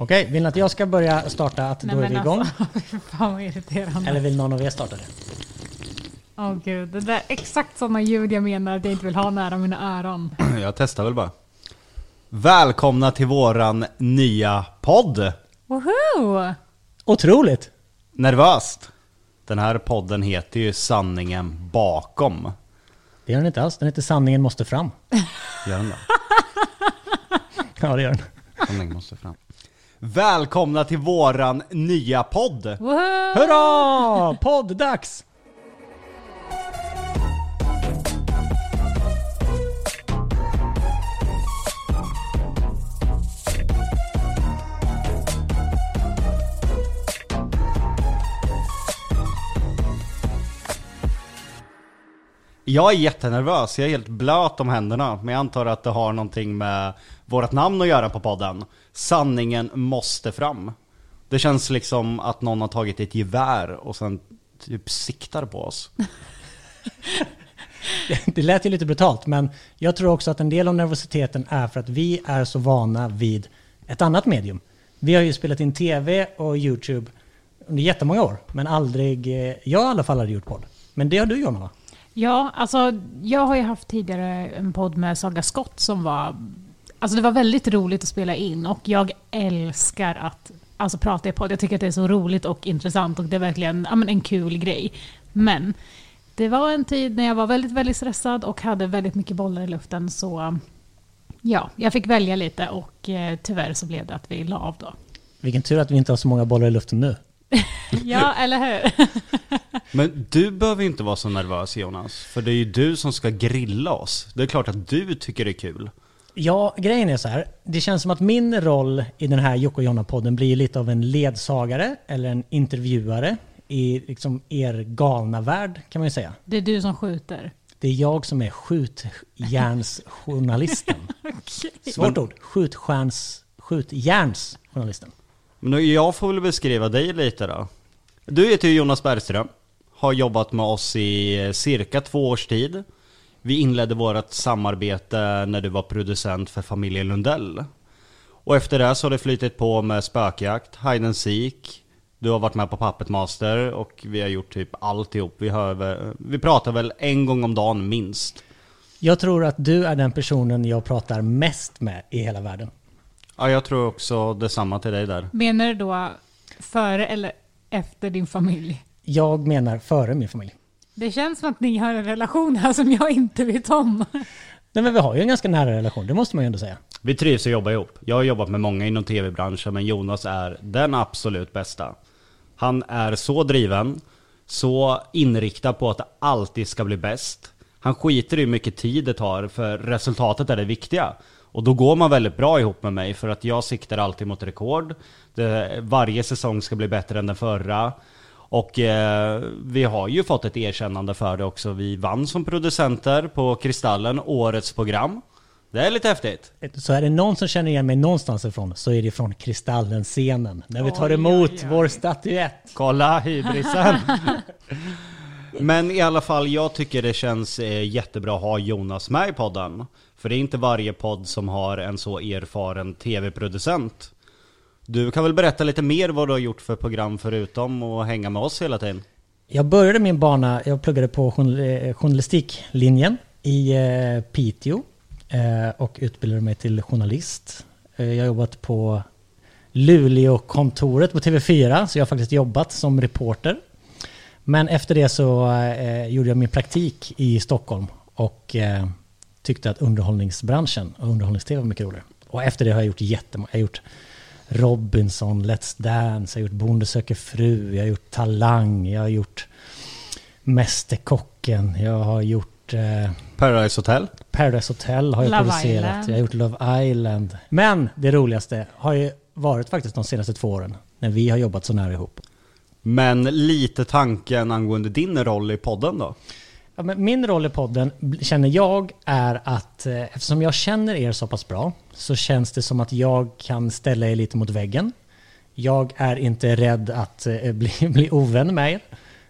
Okej, vill ni att jag ska börja starta att Nej, då är men vi igång? Alltså, fan vad irriterande. Eller vill någon av er starta det? Åh gud, det där är exakt sådana ljud jag menar att jag inte vill ha nära mina öron. Jag testar väl bara. Välkomna till våran nya podd! Woho! Otroligt! Nervöst! Den här podden heter ju Sanningen bakom. Det gör den inte alls. Den heter Sanningen måste fram. Gör den det? Ja, det gör den. Sanningen måste fram. Välkomna till våran nya podd! Woho! Hurra! Podd-dags! Jag är jättenervös, jag är helt blöt om händerna. Men jag antar att det har någonting med vårt namn att göra på podden. Sanningen måste fram. Det känns liksom att någon har tagit ett gevär och sen typ siktar på oss. Det lät ju lite brutalt, men jag tror också att en del av nervositeten är för att vi är så vana vid ett annat medium. Vi har ju spelat in tv och YouTube under jättemånga år, men aldrig, eh, jag i alla fall hade gjort podd. Men det har du Jonna va? Ja, alltså jag har ju haft tidigare en podd med Saga Skott som var... Alltså det var väldigt roligt att spela in och jag älskar att alltså, prata i podd. Jag tycker att det är så roligt och intressant och det är verkligen ja, men en kul grej. Men det var en tid när jag var väldigt, väldigt stressad och hade väldigt mycket bollar i luften så ja, jag fick välja lite och eh, tyvärr så blev det att vi la av då. Vilken tur att vi inte har så många bollar i luften nu. Ja, eller hur? Men du behöver inte vara så nervös Jonas, för det är ju du som ska grilla oss. Det är klart att du tycker det är kul. Ja, grejen är så här. Det känns som att min roll i den här Jocke och Jonna-podden blir lite av en ledsagare eller en intervjuare i liksom er galna värld kan man ju säga. Det är du som skjuter. Det är jag som är skjutjärnsjournalisten. Svårt ord. Skjutstjärns, skjutjärnsjournalisten. Men jag får väl beskriva dig lite då. Du heter ju Jonas Bergström, har jobbat med oss i eh, cirka två års tid. Vi inledde vårt samarbete när du var producent för familjen Lundell. Och efter det så har det flyttat på med spökjakt, hide and seek. Du har varit med på Puppet Master och vi har gjort typ alltihop. Vi, väl- vi pratar väl en gång om dagen minst. Jag tror att du är den personen jag pratar mest med i hela världen. Ja, jag tror också detsamma till dig där. Menar du då före eller efter din familj? Jag menar före min familj. Det känns som att ni har en relation här som jag inte vet om. Nej men vi har ju en ganska nära relation, det måste man ju ändå säga. Vi trivs att jobba ihop. Jag har jobbat med många inom tv-branschen, men Jonas är den absolut bästa. Han är så driven, så inriktad på att det alltid ska bli bäst. Han skiter i hur mycket tid det tar, för resultatet är det viktiga. Och då går man väldigt bra ihop med mig, för att jag siktar alltid mot rekord. Det, varje säsong ska bli bättre än den förra. Och eh, vi har ju fått ett erkännande för det också. Vi vann som producenter på Kristallen, årets program. Det är lite häftigt. Så är det någon som känner igen mig någonstans ifrån så är det från Kristallen-scenen. När vi tar emot oj, oj. vår statyett. Kolla hybrisen! Men i alla fall, jag tycker det känns eh, jättebra att ha Jonas med i podden. För det är inte varje podd som har en så erfaren tv-producent. Du kan väl berätta lite mer vad du har gjort för program förutom att hänga med oss hela tiden? Jag började min bana, jag pluggade på eh, journalistiklinjen i eh, Piteå eh, och utbildade mig till journalist. Jag har jobbat på Luleå-kontoret på TV4, så jag har faktiskt jobbat som reporter. Men efter det så gjorde jag min praktik i Stockholm och tyckte att underhållningsbranschen och underhållnings-TV var mycket roligare. Och efter det har jag gjort jättemånga, jag har gjort Robinson, Let's Dance, jag har gjort Bonde söker fru, jag har gjort Talang, jag har gjort Mästerkocken, jag har gjort eh, Paradise Hotel? Paradise Hotel har jag Love producerat, Island. jag har gjort Love Island. Men det roligaste har ju varit faktiskt de senaste två åren, när vi har jobbat så nära ihop. Men lite tanken angående din roll i podden då? Ja, men min roll i podden känner jag är att eh, eftersom jag känner er så pass bra så känns det som att jag kan ställa er lite mot väggen. Jag är inte rädd att eh, bli, bli ovän med er.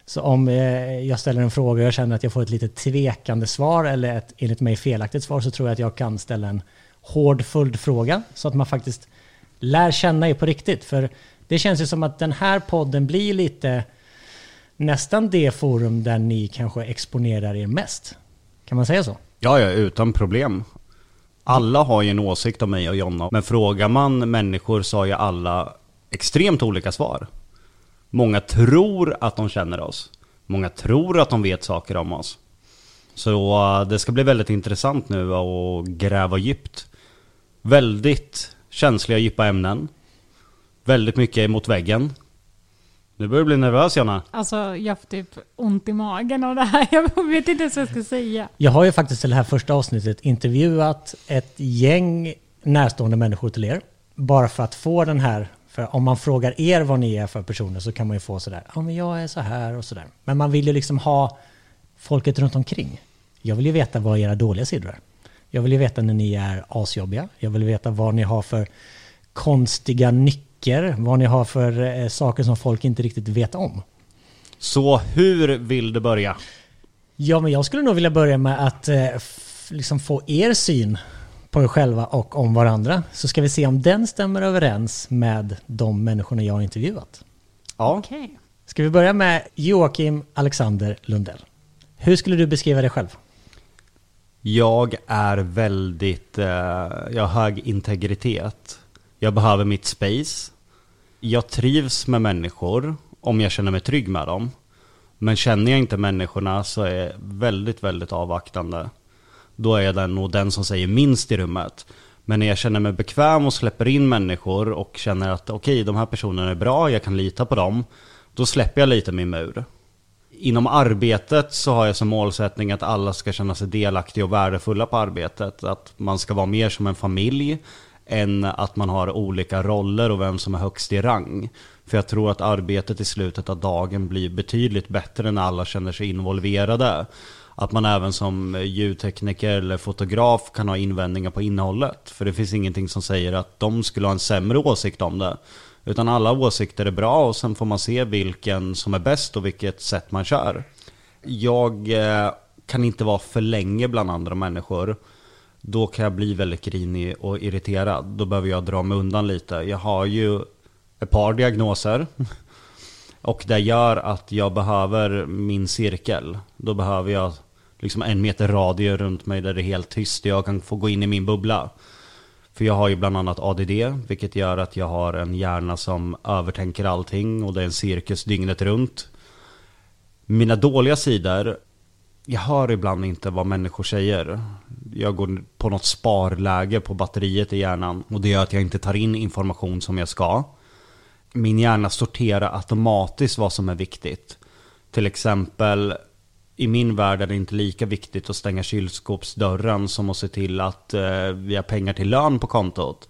Så om eh, jag ställer en fråga och jag känner att jag får ett lite tvekande svar eller ett enligt mig felaktigt svar så tror jag att jag kan ställa en hård följdfråga så att man faktiskt lär känna er på riktigt. För det känns ju som att den här podden blir lite nästan det forum där ni kanske exponerar er mest. Kan man säga så? Ja, ja, utan problem. Alla har ju en åsikt om mig och Jonna, men frågar man människor så har ju alla extremt olika svar. Många tror att de känner oss. Många tror att de vet saker om oss. Så eh, det ska bli väldigt intressant nu att gräva djupt. Väldigt känsliga djupa ämnen. Väldigt mycket mot väggen. Nu börjar du bli nervös Jonna. Alltså jag får typ ont i magen av det här. Jag vet inte ens vad jag ska säga. Jag har ju faktiskt i det här första avsnittet intervjuat ett gäng närstående människor till er. Bara för att få den här, för om man frågar er vad ni är för personer så kan man ju få sådär, ja men jag är så här och sådär. Men man vill ju liksom ha folket runt omkring. Jag vill ju veta vad era dåliga sidor är. Jag vill ju veta när ni är asjobbiga. Jag vill veta vad ni har för konstiga nycker. Vad ni har för eh, saker som folk inte riktigt vet om. Så hur vill du börja? Ja, men jag skulle nog vilja börja med att eh, liksom få er syn på er själva och om varandra. Så ska vi se om den stämmer överens med de människorna jag har intervjuat. Ja, Okej. Ska vi börja med Joakim Alexander Lundell. Hur skulle du beskriva dig själv? jag är väldigt, eh, jag har hög integritet. Jag behöver mitt space. Jag trivs med människor om jag känner mig trygg med dem. Men känner jag inte människorna så är jag väldigt, väldigt avvaktande. Då är jag den, nog den som säger minst i rummet. Men när jag känner mig bekväm och släpper in människor och känner att okej, de här personerna är bra, jag kan lita på dem. Då släpper jag lite min mur. Inom arbetet så har jag som målsättning att alla ska känna sig delaktiga och värdefulla på arbetet. Att man ska vara mer som en familj än att man har olika roller och vem som är högst i rang. För jag tror att arbetet i slutet av dagen blir betydligt bättre när alla känner sig involverade. Att man även som ljudtekniker eller fotograf kan ha invändningar på innehållet. För det finns ingenting som säger att de skulle ha en sämre åsikt om det. Utan alla åsikter är bra och sen får man se vilken som är bäst och vilket sätt man kör. Jag eh, kan inte vara för länge bland andra människor. Då kan jag bli väldigt grinig och irriterad. Då behöver jag dra mig undan lite. Jag har ju ett par diagnoser. Och det gör att jag behöver min cirkel. Då behöver jag liksom en meter radie runt mig där det är helt tyst. Jag kan få gå in i min bubbla. För jag har ju bland annat ADD, vilket gör att jag har en hjärna som övertänker allting och det är en cirkus dygnet runt. Mina dåliga sidor, jag hör ibland inte vad människor säger. Jag går på något sparläge på batteriet i hjärnan och det gör att jag inte tar in information som jag ska. Min hjärna sorterar automatiskt vad som är viktigt. Till exempel i min värld är det inte lika viktigt att stänga kylskåpsdörren som att se till att eh, vi har pengar till lön på kontot.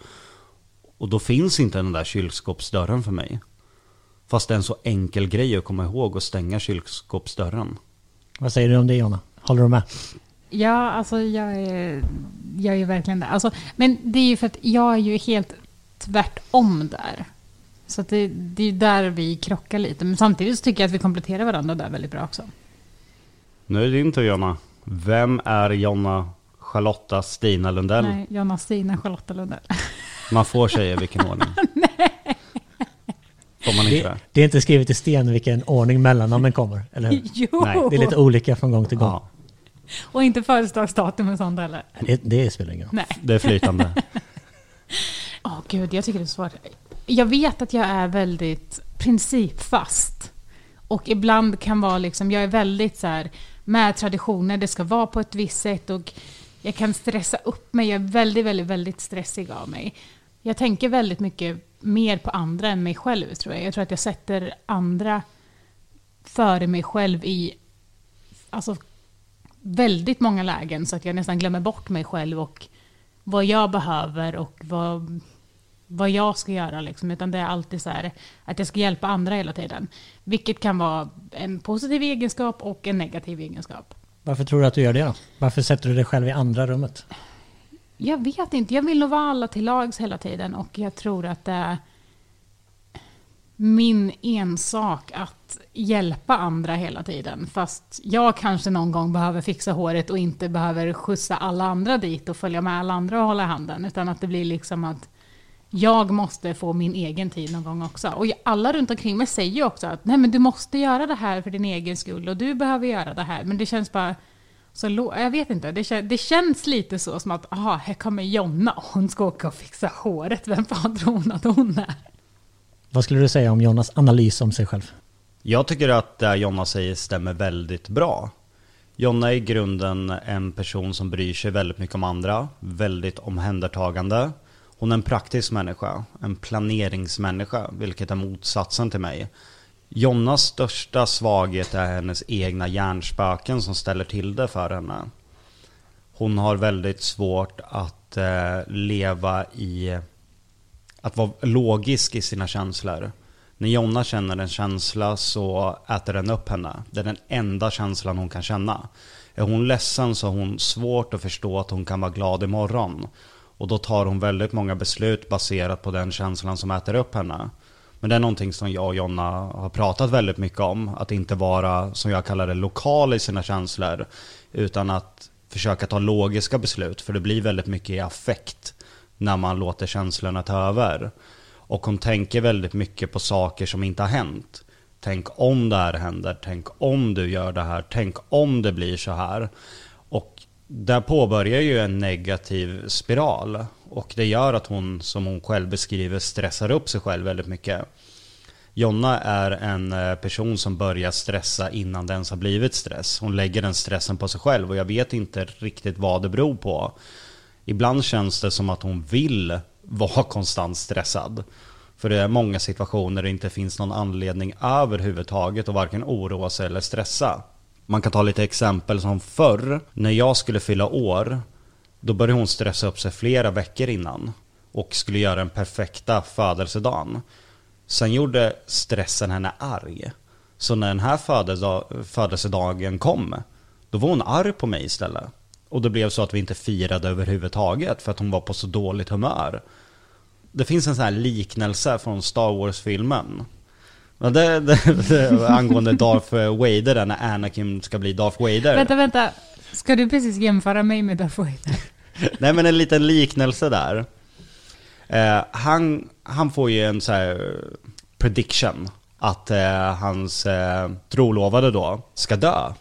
Och då finns inte den där kylskåpsdörren för mig. Fast det är en så enkel grej att komma ihåg att stänga kylskåpsdörren. Vad säger du om det Jonna? Håller du med? Ja, alltså jag är, jag är verkligen där. Alltså, men det är ju för att jag är ju helt tvärtom där. Så att det, det är ju där vi krockar lite. Men samtidigt så tycker jag att vi kompletterar varandra där väldigt bra också. Nu är det din tur Jonna. Vem är Jonna Charlotta Stina Lundell? Nej, Jonna Stina Charlotta Lundell. Man får säga vilken ordning. Får man inte Det, det? det är inte skrivet i sten vilken ordning mellannamnen kommer, eller hur? jo! Nej, Det är lite olika från gång till gång. Ja, Och inte födelsedagsdatum och sånt heller. Det, det spelar ingen roll. Nej. det är flytande. Åh gud, jag tycker det är svårt. Jag vet att jag är väldigt principfast. Och ibland kan vara liksom, jag är väldigt så här med traditioner, det ska vara på ett visst sätt och jag kan stressa upp mig, jag är väldigt, väldigt, väldigt stressig av mig. Jag tänker väldigt mycket mer på andra än mig själv tror jag. Jag tror att jag sätter andra före mig själv i alltså, väldigt många lägen så att jag nästan glömmer bort mig själv och vad jag behöver och vad, vad jag ska göra. Liksom. Utan det är alltid så här att jag ska hjälpa andra hela tiden. Vilket kan vara en positiv egenskap och en negativ egenskap. Varför tror du att du gör det då? Varför sätter du dig själv i andra rummet? Jag vet inte, jag vill nog vara alla till lags hela tiden och jag tror att det är min ensak att hjälpa andra hela tiden. Fast jag kanske någon gång behöver fixa håret och inte behöver skjutsa alla andra dit och följa med alla andra och hålla handen. Utan att det blir liksom att jag måste få min egen tid någon gång också. Och alla runt omkring mig säger ju också att nej men du måste göra det här för din egen skull och du behöver göra det här. Men det känns bara så jag vet inte, det, kän- det känns lite så som att aha, här kommer Jonna och hon ska åka och fixa håret. Vem fan tror hon att hon är? Vad skulle du säga om Jonas analys om sig själv? Jag tycker att det Jonna säger stämmer väldigt bra. Jonna är i grunden en person som bryr sig väldigt mycket om andra, väldigt omhändertagande. Hon är en praktisk människa, en planeringsmänniska, vilket är motsatsen till mig. Jonnas största svaghet är hennes egna hjärnspöken som ställer till det för henne. Hon har väldigt svårt att eh, leva i... Att vara logisk i sina känslor. När Jonna känner en känsla så äter den upp henne. Det är den enda känslan hon kan känna. Är hon ledsen så har hon svårt att förstå att hon kan vara glad imorgon. Och då tar hon väldigt många beslut baserat på den känslan som äter upp henne. Men det är någonting som jag och Jonna har pratat väldigt mycket om. Att inte vara, som jag kallar det, lokal i sina känslor. Utan att försöka ta logiska beslut. För det blir väldigt mycket i affekt när man låter känslorna ta över. Och hon tänker väldigt mycket på saker som inte har hänt. Tänk om det här händer, tänk om du gör det här, tänk om det blir så här. Och där påbörjar ju en negativ spiral. Och det gör att hon, som hon själv beskriver, stressar upp sig själv väldigt mycket. Jonna är en eh, person som börjar stressa innan det ens har blivit stress. Hon lägger den stressen på sig själv och jag vet inte riktigt vad det beror på. Ibland känns det som att hon vill vara konstant stressad. För det är många situationer där det inte finns någon anledning överhuvudtaget att varken oroa sig eller stressa. Man kan ta lite exempel som förr, när jag skulle fylla år, då började hon stressa upp sig flera veckor innan och skulle göra den perfekta födelsedagen. Sen gjorde stressen henne arg. Så när den här födelsedagen kom, då var hon arg på mig istället. Och det blev så att vi inte firade överhuvudtaget för att hon var på så dåligt humör. Det finns en sån här liknelse från Star Wars-filmen. Det, det, det, angående Darth Vader, där när Anakin ska bli Darth Vader. Vänta, vänta. Ska du precis jämföra mig med Darth Vader? Nej men en liten liknelse där. Eh, han, han får ju en så här prediction att eh, hans eh, trolovade då ska dö.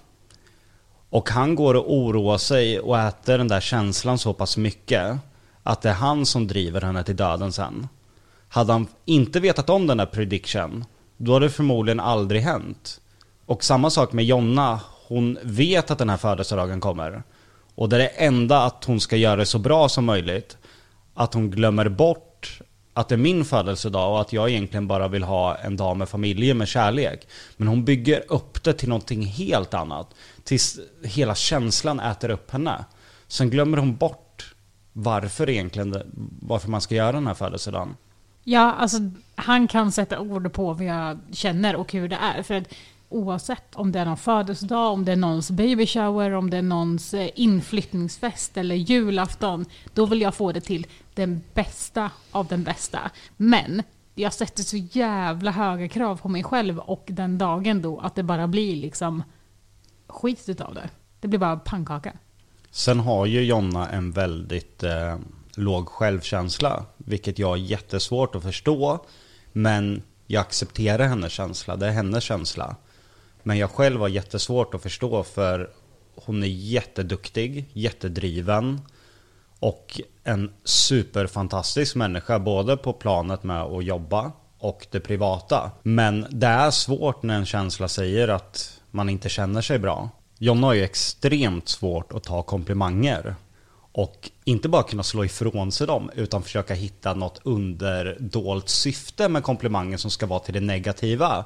Och han går och oroar sig och äter den där känslan så pass mycket att det är han som driver henne till döden sen. Hade han inte vetat om den där prediction, då hade det förmodligen aldrig hänt. Och samma sak med Jonna, hon vet att den här födelsedagen kommer. Och det är det enda att hon ska göra det så bra som möjligt. Att hon glömmer bort att det är min födelsedag och att jag egentligen bara vill ha en dag med familjen med kärlek. Men hon bygger upp det till någonting helt annat. Tills hela känslan äter upp henne. Sen glömmer hon bort varför egentligen, det- varför man ska göra den här födelsedagen. Ja, alltså han kan sätta ord på vad jag känner och hur det är. För att oavsett om det är någon födelsedag, om det är någons baby shower, om det är någons eh, inflyttningsfest eller julafton, då vill jag få det till den bästa av den bästa. Men jag sätter så jävla höga krav på mig själv och den dagen då att det bara blir liksom skit utav det. Det blir bara pannkaka. Sen har ju Jonna en väldigt eh, låg självkänsla, vilket jag har jättesvårt att förstå. Men jag accepterar hennes känsla, det är hennes känsla. Men jag själv har jättesvårt att förstå för hon är jätteduktig, jättedriven och en superfantastisk människa både på planet med att jobba och det privata. Men det är svårt när en känsla säger att man inte känner sig bra. Jonna har ju extremt svårt att ta komplimanger. Och inte bara kunna slå ifrån sig dem utan försöka hitta något underdolt syfte med komplimangen som ska vara till det negativa.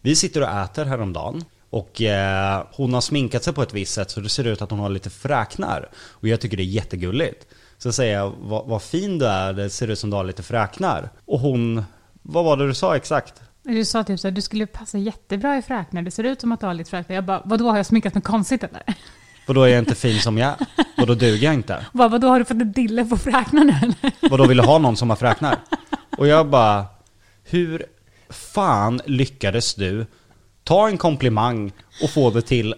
Vi sitter och äter häromdagen och eh, hon har sminkat sig på ett visst sätt så det ser ut att hon har lite fräknar. Och jag tycker det är jättegulligt. Så säger jag, vad, vad fin du är, det ser ut som du har lite fräknar. Och hon, vad var det du sa exakt? Du sa typ här, du skulle passa jättebra i fräknar, det ser ut som att du har lite fräknar. Jag bara, vadå har jag sminkat mig konstigt eller? Och då är jag inte fin som jag är. Och då duger jag inte. Bara, vadå har du fått en dille på fräknarna eller? Och då vill du ha någon som har fräknar? Och jag bara, hur fan lyckades du ta en komplimang och få det till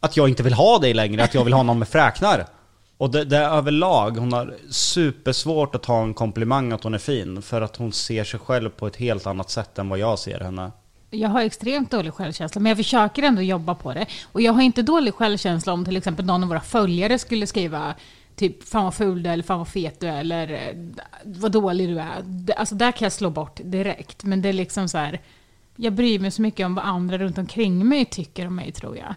att jag inte vill ha dig längre, att jag vill ha någon med fräknar? Och det, det är överlag, hon har supersvårt att ta en komplimang att hon är fin. För att hon ser sig själv på ett helt annat sätt än vad jag ser henne. Jag har extremt dålig självkänsla, men jag försöker ändå jobba på det. Och jag har inte dålig självkänsla om till exempel någon av våra följare skulle skriva typ fan vad ful du är, eller fan vad fet du är, eller eh, vad dålig du är. Alltså där kan jag slå bort direkt. Men det är liksom så här, jag bryr mig så mycket om vad andra runt omkring mig tycker om mig tror jag.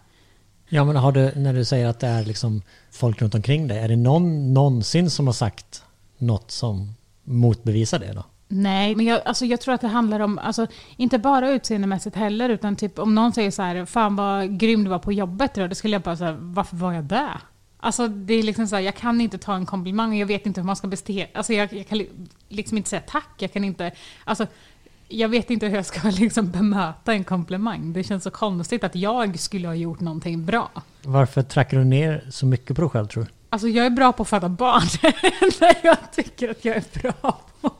Ja men har du, när du säger att det är liksom folk runt omkring dig, är det någon någonsin som har sagt något som motbevisar det då? Nej, men jag, alltså jag tror att det handlar om, alltså, inte bara utseendemässigt heller, utan typ om någon säger så här, fan vad grym du var på jobbet idag, då skulle jag bara säga, varför var jag där? Alltså det är liksom så här, jag kan inte ta en komplimang och jag vet inte hur man ska bestämma, Alltså jag, jag kan liksom inte säga tack, jag kan inte, alltså jag vet inte hur jag ska liksom bemöta en komplimang. Det känns så konstigt att jag skulle ha gjort någonting bra. Varför trackar du ner så mycket på dig själv tror du? Alltså jag är bra på att föda barn. Det jag tycker att jag är bra på.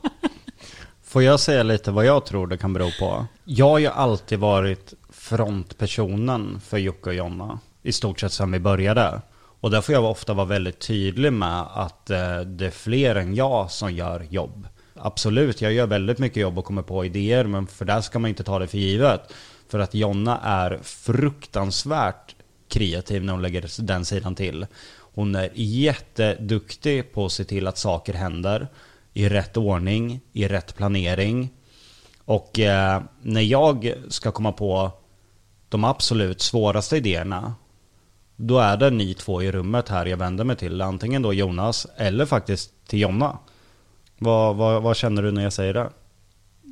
Får jag säga lite vad jag tror det kan bero på? Jag har ju alltid varit frontpersonen för Jocke och Jonna. I stort sett sedan vi började. Och där får jag ofta vara väldigt tydlig med att eh, det är fler än jag som gör jobb. Absolut, jag gör väldigt mycket jobb och kommer på idéer, men för det ska man inte ta det för givet. För att Jonna är fruktansvärt kreativ när hon lägger den sidan till. Hon är jätteduktig på att se till att saker händer i rätt ordning, i rätt planering. Och eh, när jag ska komma på de absolut svåraste idéerna, då är det ni två i rummet här jag vänder mig till. Antingen då Jonas eller faktiskt till Jonna. Vad, vad, vad känner du när jag säger det?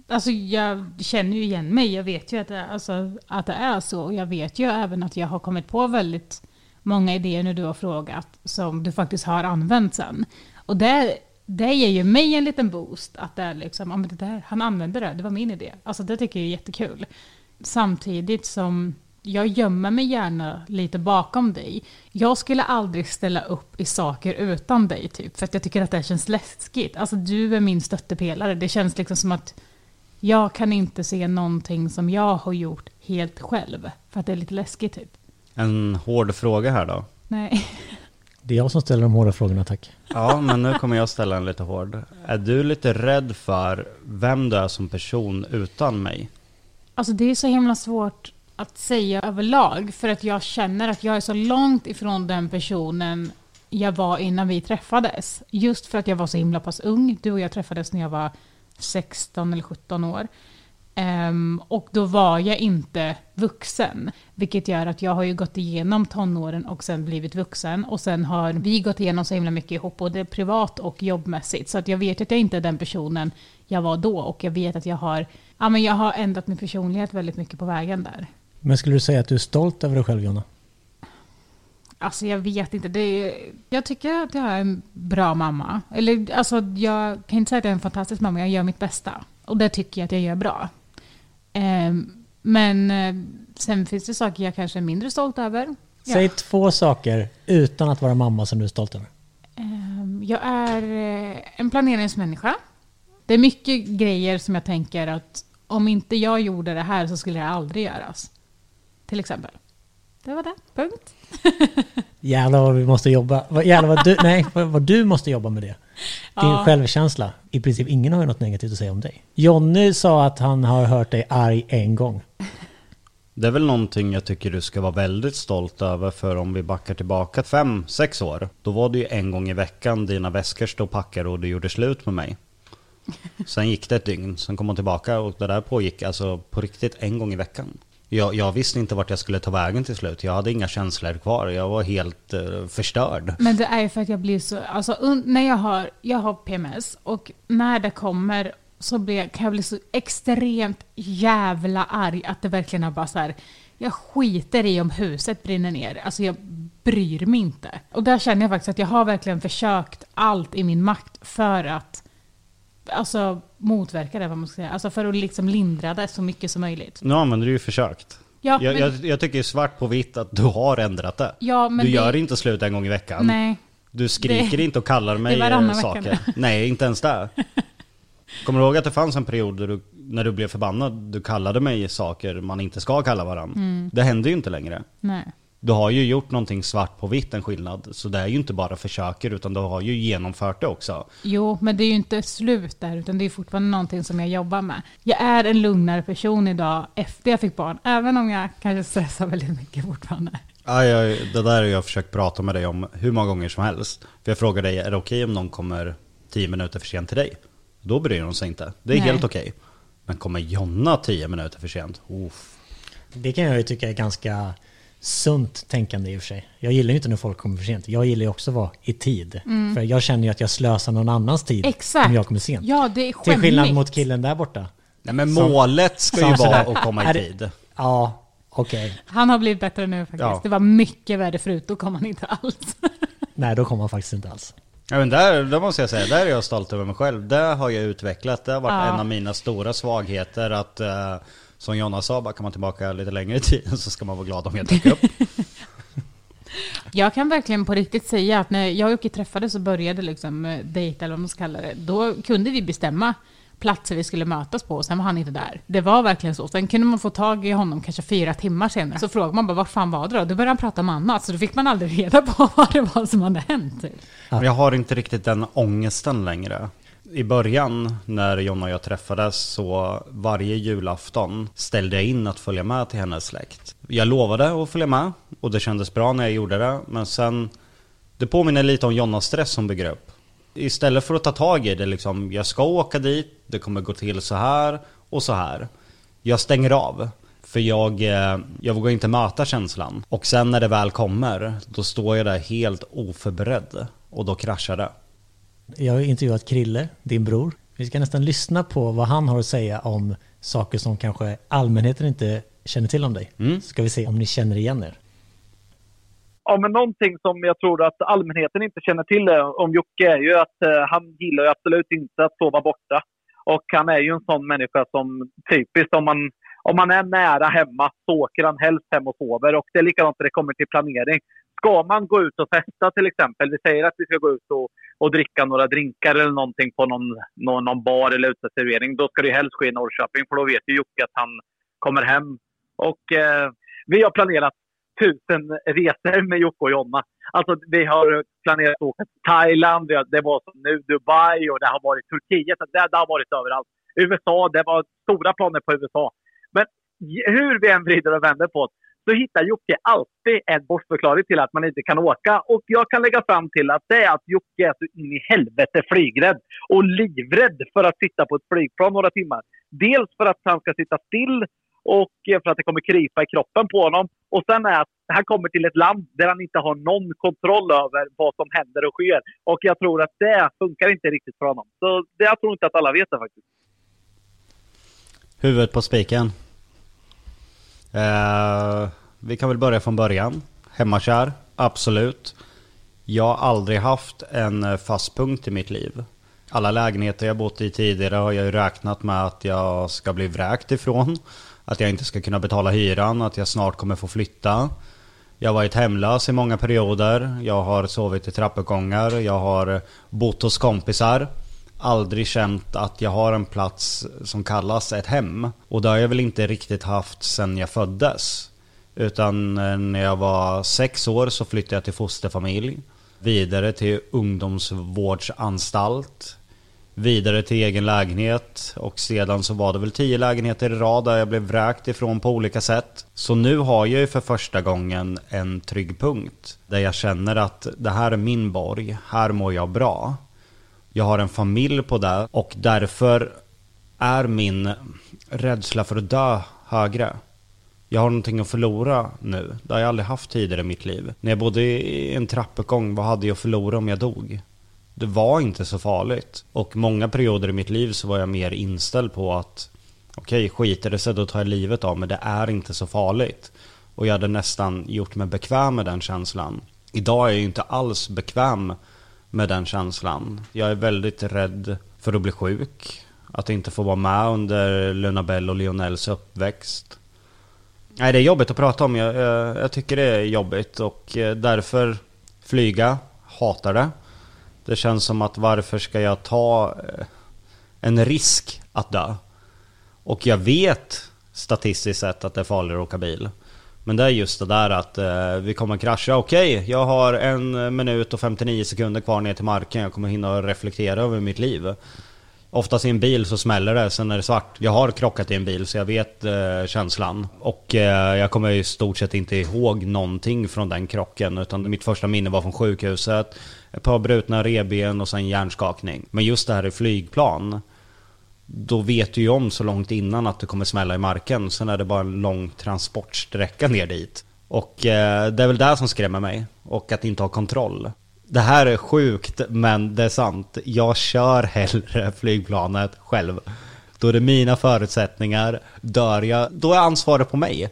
Alltså jag känner ju igen mig. Jag vet ju att det, alltså, att det är så. Och jag vet ju även att jag har kommit på väldigt många idéer när du har frågat som du faktiskt har använt sen. Och det, det ger ju mig en liten boost. Att det är liksom, ja, men det där, han använde det, det var min idé. Alltså det tycker jag är jättekul. Samtidigt som jag gömmer mig gärna lite bakom dig. Jag skulle aldrig ställa upp i saker utan dig, typ. För att jag tycker att det känns läskigt. Alltså du är min stöttepelare. Det känns liksom som att jag kan inte se någonting som jag har gjort helt själv. För att det är lite läskigt typ. En hård fråga här då. Nej. Det är jag som ställer de hårda frågorna tack. Ja, men nu kommer jag ställa en lite hård. Är du lite rädd för vem du är som person utan mig? Alltså det är så himla svårt att säga överlag. För att jag känner att jag är så långt ifrån den personen jag var innan vi träffades. Just för att jag var så himla pass ung. Du och jag träffades när jag var 16 eller 17 år. Um, och då var jag inte vuxen. Vilket gör att jag har ju gått igenom tonåren och sen blivit vuxen. Och sen har vi gått igenom så himla mycket ihop, både privat och jobbmässigt. Så att jag vet att jag inte är den personen jag var då. Och jag vet att jag har, ja, men jag har ändrat min personlighet väldigt mycket på vägen där. Men skulle du säga att du är stolt över dig själv Jonna? Alltså jag vet inte. Det är, jag tycker att jag är en bra mamma. Eller alltså jag kan inte säga att jag är en fantastisk mamma. Jag gör mitt bästa. Och det tycker jag att jag gör bra. Ehm, men eh, sen finns det saker jag kanske är mindre stolt över. Ja. Säg två saker utan att vara mamma som du är stolt över. Ehm, jag är eh, en planeringsmänniska. Det är mycket grejer som jag tänker att om inte jag gjorde det här så skulle det aldrig göras. Till exempel. Det var det. Punkt. Jävlar vad vi måste jobba. Jävlar vad du, nej, vad du måste jobba med det. Din Ja. självkänsla. I princip ingen har ju något negativt att säga om dig. Jonny sa att han har hört dig arg en gång. Det är väl någonting jag tycker du ska vara väldigt stolt över för om vi backar tillbaka fem, sex år. Då var det ju en gång i veckan dina väskor stod packade och du gjorde slut med mig. Sen gick det ett dygn, sen kom hon tillbaka och det där pågick alltså på riktigt en gång i veckan. Jag, jag visste inte vart jag skulle ta vägen till slut. Jag hade inga känslor kvar. Jag var helt uh, förstörd. Men det är ju för att jag blir så, alltså när jag har, jag har PMS och när det kommer så blir, kan jag bli så extremt jävla arg att det verkligen är bara så här. Jag skiter i om huset brinner ner. Alltså jag bryr mig inte. Och där känner jag faktiskt att jag har verkligen försökt allt i min makt för att alltså motverka det, vad man ska säga. Alltså för att liksom lindra det så mycket som möjligt. Nu använder du ju försökt. Ja, jag, men, jag, jag tycker svart på vitt att du har ändrat det. ja, men du det- gör inte slut en gång i veckan. Nej. Du skriker Det- inte och kallar mig saker. Nej, inte ens det. Kommer du ihåg att det fanns en period du, när du blev förbannad, du kallade mig saker man inte ska kalla varandra. Mm. Det händer ju inte längre. Nej. Du har ju gjort någonting svart på vitt en skillnad. Så det är ju inte bara försöker utan du har ju genomfört det också. Jo, men det är ju inte slut där, utan det är fortfarande någonting som jag jobbar med. Jag är en lugnare person idag efter jag fick barn, även om jag kanske stressar väldigt mycket fortfarande. Ja, jag, det där har jag försökt prata med dig om hur många gånger som helst. För jag frågar dig, är det okej om någon kommer tio minuter för sent till dig? Då bryr de sig inte. Det är Nej. helt okej. Men kommer Jonna tio minuter för sent? Uff. Det kan jag ju tycka är ganska sunt tänkande i och för sig. Jag gillar ju inte när folk kommer för sent. Jag gillar ju också att vara i tid. För jag känner ju att jag slösar någon annans tid Exakt. om jag kommer sent. Ja, det är Till skämmigt. skillnad mot killen där borta. Nej men Som- målet ska ju vara sådär, att komma i tid. Ja, okej. Han har blivit bättre nu faktiskt. Ja. Det var mycket värre förut, då kom han inte alls. Nej, då kommer man faktiskt inte alls. Ja, men där, där måste jag säga, där är jag stolt över mig själv. Det har jag utvecklat. Det har varit Ja. en av mina stora svagheter. Att, eh, som Jonna sa, bara kan man tillbaka lite längre i tiden så ska man vara glad om jag dök upp. Jag kan verkligen på riktigt säga att när jag och Jocke träffades och började liksom eh, dejta, eller vad man ska kalla det, då kunde vi bestämma platser vi skulle mötas på och sen var han inte där. Det var verkligen så. Sen kunde man få tag i honom kanske fyra timmar senare. Så frågade man bara, vart fan var det då? Då började han prata om annat, så då fick man aldrig reda på vad det var som hade hänt. typ. Men jag har inte riktigt den ångesten längre. I början när Jonna och jag träffades så varje julafton ställde jag in att följa med till hennes släkt. Jag lovade att följa med och det kändes bra när jag gjorde det. Men sen, det påminner lite om Jonnas stress som bygger upp. Istället för att ta tag i det liksom, jag ska åka dit, det kommer gå till så här och så här. Jag stänger av. För jag, eh, jag vågar inte möta känslan. Och sen när det väl kommer, då står jag där helt oförberedd. Och då kraschar det. Jag har intervjuat Krille, din bror. Vi ska nästan lyssna på vad han har att säga om saker som kanske allmänheten inte känner till om dig. Mm. Så ska vi se om ni känner igen er. Ja, men någonting som jag tror att allmänheten inte känner till om Jocke är ju att eh, han gillar ju absolut inte att sova borta. Och han är ju en sån människa som typiskt om man, om man är nära hemma så åker han helst hem och sover. Och det är likadant när det kommer till planering. Ska man gå ut och festa till exempel, vi säger att vi ska gå ut och, och dricka några drinkar eller någonting på någon, någon, någon bar eller uteservering, då ska det helst ske i Norrköping för då vet ju Jocke att han kommer hem. Och eh, vi har planerat tusen resor med Jocke och Jonna. Alltså vi har planerat att åka till Thailand, har, det var som nu Dubai och det har varit Turkiet. Det, det har varit överallt. USA, det var stora planer på USA. Men hur vi än vrider och vänder på det så hittar Jocke alltid en bortförklaring till att man inte kan åka. Och jag kan lägga fram till att det är att Jocke är så in i helvete flygrädd och livrädd för att sitta på ett flygplan några timmar. Dels för att han ska sitta still och för att det kommer krypa i kroppen på honom. Och sen är att han kommer till ett land där han inte har någon kontroll över vad som händer och sker. Och jag tror att det funkar inte riktigt för honom. Så det, jag tror inte att alla vet det faktiskt. Huvudet på spiken. Eh, vi kan väl börja från början. Hemmakär, absolut. Jag har aldrig haft en eh, fast punkt i mitt liv. Alla lägenheter jag bott i tidigare har jag ju räknat med att jag ska bli vräkt ifrån. Att jag inte ska kunna betala hyran, att jag snart kommer få flytta. Jag har varit hemlös i många perioder. Jag har sovit i trappuppgångar. Jag har eh, bott hos kompisar. Aldrig känt att jag har en plats som kallas ett hem. Och det har jag väl inte riktigt haft sedan jag föddes. Utan eh, när jag var sex år så flyttade jag till fosterfamilj. Vidare till ungdomsvårdsanstalt. Vidare till egen lägenhet och sedan så var det väl tio lägenheter i rad där jag blev vräkt ifrån på olika sätt. Så nu har jag ju för första gången en trygg punkt. Där jag känner att det här är min borg, här mår jag bra. Jag har en familj på det och därför är min rädsla för att dö högre. Jag har någonting att förlora nu. Det har jag aldrig haft tidigare i mitt liv. När jag bodde i en trappuppgång, vad hade jag att förlora om jag dog? Det var inte så farligt. Och många perioder i mitt liv så var jag mer inställd på att okej, skiter det sig då tar jag livet av men det är inte så farligt. Och jag hade nästan gjort mig bekväm med den känslan. Idag är jag ju inte alls bekväm med den känslan. Jag är väldigt rädd för att bli sjuk. Att inte få vara med under Luna Bell och Lionels uppväxt. Nej, det är jobbigt att prata om. Jag, jag, jag tycker det är jobbigt och eh, därför flyga, hatar det. Det känns som att varför ska jag ta eh, en risk att dö? Och jag vet statistiskt sett att det är farligare att åka bil. Men det är just det där att eh, vi kommer krascha. Okej, jag har en minut och 59 sekunder kvar ner till marken. Jag kommer hinna reflektera över mitt liv. Oftast i en bil så smäller det, sen är det svart. Jag har krockat i en bil så jag vet eh, känslan. Och eh, jag kommer i stort sett inte ihåg någonting från den krocken. Utan mitt första minne var från sjukhuset. Ett par brutna reben och sen hjärnskakning. Men just det här i flygplan. Då vet du ju om så långt innan att det kommer smälla i marken. Sen är det bara en lång transportsträcka ner dit. Och eh, det är väl det som skrämmer mig. Och att inte ha kontroll. Det här är sjukt, men det är sant. Jag kör hellre flygplanet själv. Då är det mina förutsättningar. Dör jag, då är ansvaret på mig.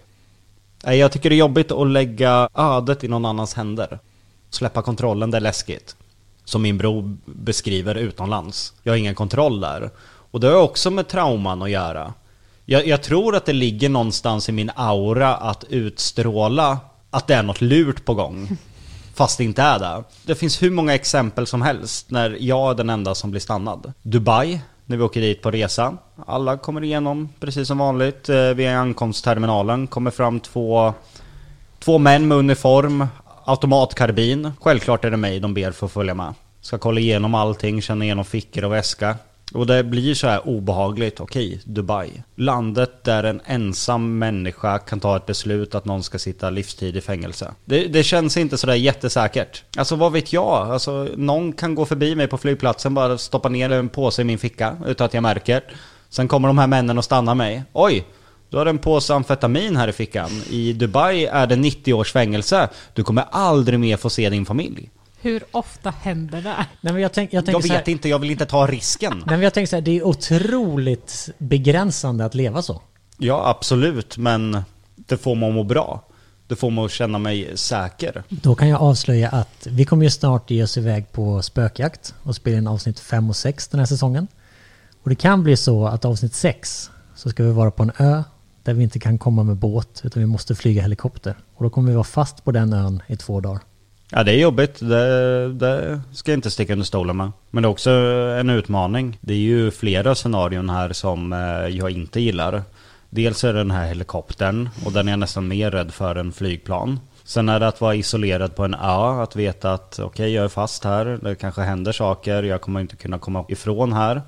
Eh, jag tycker det är jobbigt att lägga ödet i någon annans händer. Släppa kontrollen, det är läskigt. Som min bror beskriver utomlands. Jag har ingen kontroll där. Och det har också med trauman att göra. Jag, jag tror att det ligger någonstans i min aura att utstråla att det är något lurt på gång. Fast det inte är det. Det finns hur många exempel som helst när jag är den enda som blir stannad. Dubai, när vi åker dit på resa. Alla kommer igenom precis som vanligt. Eh, via Vid ankomstterminalen kommer fram två, två män med uniform, automatkarbin. Självklart är det mig de ber för att följa med. Ska kolla igenom allting, känna igenom fickor och väska. Och det blir så här obehagligt. Okej, Dubai. Landet där en ensam människa kan ta ett beslut att någon ska sitta livstid i fängelse. Det, det känns inte sådär jättesäkert. Alltså vad vet jag? Alltså någon kan gå förbi mig på flygplatsen, bara stoppa ner en påse i min ficka utan att jag märker. Sen kommer de här männen och stannar mig. Oj! Du har en påse amfetamin här i fickan. I Dubai är det 90 års fängelse. Du kommer aldrig mer få se din familj. Hur ofta händer det? Nej, men jag, tänk, jag, Jag så här, vet inte, jag vill inte ta risken. Nej, men jag tänker så här, det är otroligt begränsande att leva så. Ja, absolut, men det får att må bra. Det får mig att känna mig säker. Då kan jag avslöja att vi kommer ju snart ge oss iväg på spökjakt och spela in avsnitt 5 och 6 den här säsongen. Och det kan bli så att avsnitt 6 så ska vi vara på en ö där vi inte kan komma med båt utan vi måste flyga helikopter. Och då kommer vi vara fast på den ön i två dagar. Ja, det är jobbigt. Det, det ska jag inte sticka under stolen med. Men det är också en utmaning. Det är ju flera scenarion här som eh, jag inte gillar. Dels är det den här helikoptern och den är jag nästan mer rädd för än flygplan. Sen är det att vara isolerad på en ö, att veta att okej, jag är fast här, det kanske händer saker, jag kommer inte kunna komma ifrån här.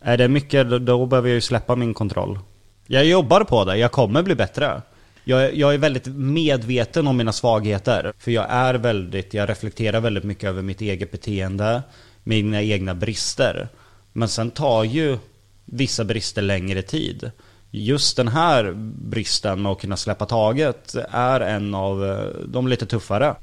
Är det mycket, då behöver jag ju släppa min kontroll. Jag jobbar på det, jag kommer bli bättre. Jag, jag är väldigt medveten om mina svagheter. För jag är väldigt, jag reflekterar väldigt mycket över mitt eget beteende, mina egna brister. Men sen tar ju vissa brister längre tid. Just den här bristen med att kunna släppa taget är en av eh, de lite tuffare.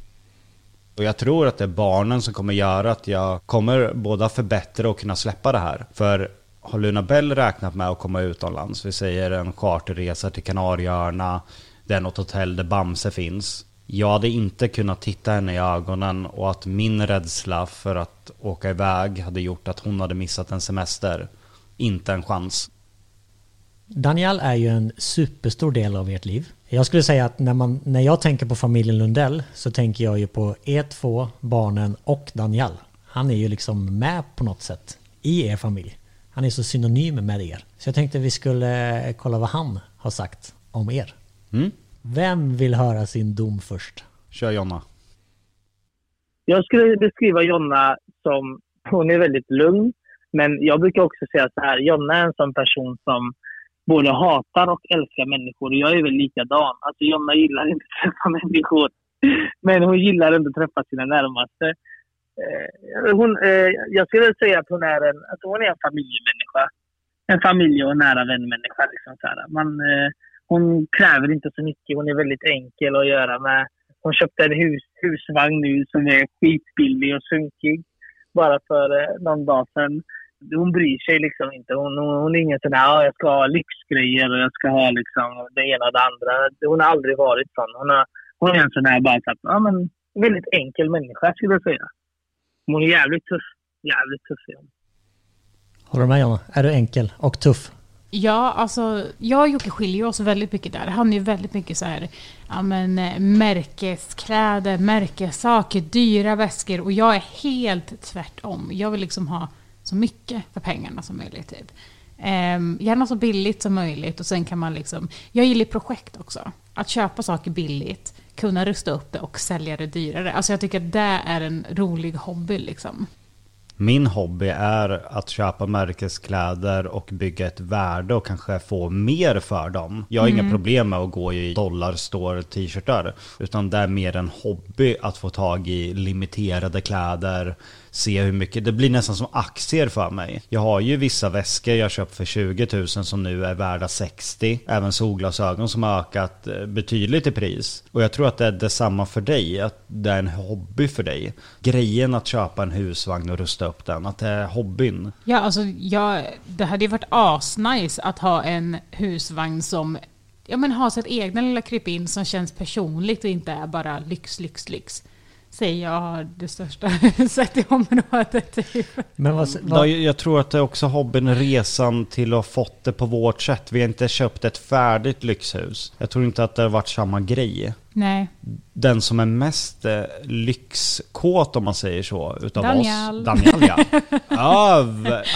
Och jag tror att det är barnen som kommer göra att jag kommer båda förbättra och kunna släppa det här. För har Luna Bell räknat med att komma utomlands, vi säger en charterresa till Kanarieöarna, det är något hotell där Bamse finns. Jag hade inte kunnat titta henne i ögonen och att min rädsla för att åka iväg hade gjort att hon hade missat en semester. Inte en chans. Daniel är ju en superstor del av ert liv. Jag skulle säga att när, man, när jag tänker på familjen Lundell så tänker jag ju på er två, barnen och Daniel. Han är ju liksom med på något sätt i er familj. Han är så synonym med er. Så jag tänkte vi skulle eh, kolla vad han har sagt om er. Mm? Vem vill höra sin dom först? Kör Jonna. Jag skulle beskriva Jonna som, hon är väldigt lugn. Men jag brukar också säga så här, Jonna är en sån person som både hatar och älskar människor. Jag är väl likadan. Alltså Jonna gillar inte att träffa människor. Men hon gillar ändå att träffa sina närmaste. Eh, Hon, eh, jag skulle säga att hon är en, alltså hon är en familjemänniska. En familje och nära vänmänniska. Liksom så här. Man, eh, hon kräver inte så mycket. Hon är väldigt enkel att göra med. Hon köpte en hus, husvagn nu som är skitbillig och sunkig. Bara för eh, någon dag sedan. Hon bryr sig liksom inte. Hon, hon, hon är ingen sån här, "Ja, jag ska ha lyxgrejer och jag ska ha liksom det ena och det andra. Hon har aldrig varit sån. Hon, har, hon är en sån här bara så att, ja men, väldigt enkel människa skulle jag säga. Hon är jävligt tuff. Jävligt tuff är hon. Håller du med Jonna? Är du enkel och tuff? Ja, alltså jag och Jocke skiljer oss väldigt mycket där. Han är ju väldigt mycket så här, ja men eh, märkeskläder, märkessaker, dyra väskor och jag är helt tvärtom. Jag vill liksom ha så mycket för pengarna som möjligt typ. Ehm, gärna så billigt som möjligt och sen kan man liksom... Jag gillar projekt också. Att köpa saker billigt, kunna rusta upp det och sälja det dyrare. Alltså jag tycker att det är en rolig hobby liksom. Min hobby är att köpa märkeskläder och bygga ett värde och kanske få mer för dem. Jag har mm. inga problem med att gå i dollarstore t-shirtar. Utan det är mer en hobby att få tag i limiterade kläder, se hur mycket, det blir nästan som aktier för mig. Jag har ju vissa väskor jag köpt för 20 000 som nu är värda 60. Även solglasögon som har ökat eh, betydligt i pris. Och jag tror att det är detsamma för dig, att det är en hobby för dig. Grejen att köpa en husvagn och rusta upp den, att det är hobbyn. Ja, alltså jag, det hade ju varit asnice att ha en husvagn som ja, men har sitt egna lilla krypin som känns personligt och inte är bara lyx, lyx, lyx säger jag det största huset i området. Typ. Men vad, vad... Jag tror att det är också hobbyn, resan till att ha fått det på vårt sätt. Vi har inte köpt ett färdigt lyxhus. Jag tror inte att det har varit samma grej. Nej. Den som är mest eh, lyxkåt om man säger så utav Daniel. oss. Daniel. ja. ja,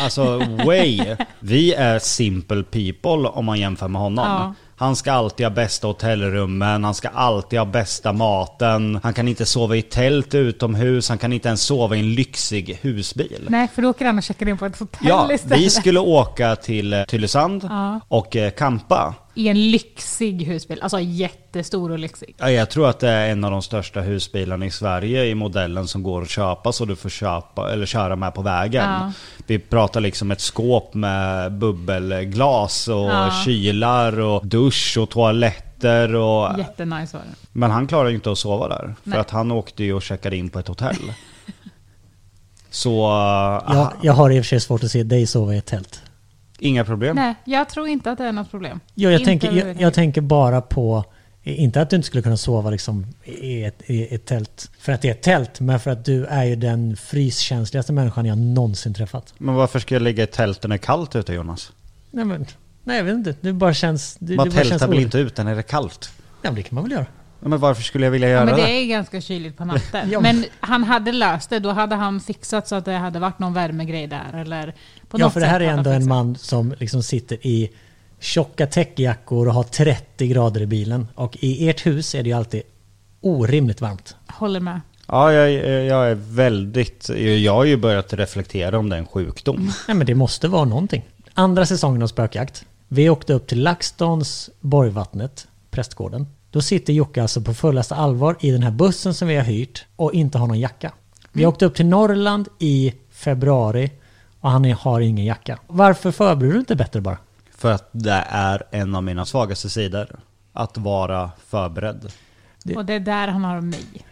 alltså way. Vi är simple people om man jämför med honom. Ja. Han ska alltid ha bästa hotellrummen, han ska alltid ha bästa maten. Han kan inte sova i tält utomhus, han kan inte ens sova i en lyxig husbil. Nej, för då åker han och checkar in på ett hotell ja, istället. Vi skulle åka till eh, Tylösand ja. och eh, campa. I en lyxig husbil, alltså jättestor och lyxig. Ja, jag tror att det är en av de största husbilarna i Sverige i modellen som går att köpa så du får köpa eller köra med på vägen. Ja. Vi pratar liksom ett skåp med bubbelglas och ja. kylar och dusch och toaletter och... Jättenice var det. Men han klarar ju inte att sova där. Nej. För att han åkte ju och checkade in på ett hotell. så... Jag, jag har i och för sig svårt att se dig sova i ett tält. Inga problem. Nej, jag tror inte att det är något problem. Jo, jag, tänker, jag, jag, tänker bara på, inte att du inte skulle kunna sova liksom i, ett, i ett tält för att det är ett tält, men för att du är ju den fryskänsligaste människan jag någonsin träffat. Men varför ska jag ligga i tält när det är kallt ute Jonas? Nej men, nej jag vet inte. Det bara känns... Det, man tältar väl inte ute när det är kallt? Ja men det kan man väl göra. Men varför skulle jag vilja göra det? Ja, men det är ganska kyligt på natten. ja, men han hade löst det. Då hade han fixat så att det hade varit någon värmegrej där. Eller på ja, för det här är ändå en man som liksom sitter i tjocka täckjackor och har 30 grader i bilen. Och i ert hus är det ju alltid orimligt varmt. Håller med. Ja, jag, jag är väldigt... Jag har ju börjat reflektera om det är en sjukdom. Nej, men det måste vara någonting. Andra säsongen av Spökjakt. Vi åkte upp till LaxTons, Borgvattnet, prästgården. Då sitter Jocke alltså på fullaste allvar i den här bussen som vi har hyrt och inte har någon jacka. Vi mm. åkte upp till Norrland i februari och han har ingen jacka. Varför förbereder du inte bättre bara? För att det är en av mina svagaste sidor. Att vara förberedd. Det... Och det är där han har mig.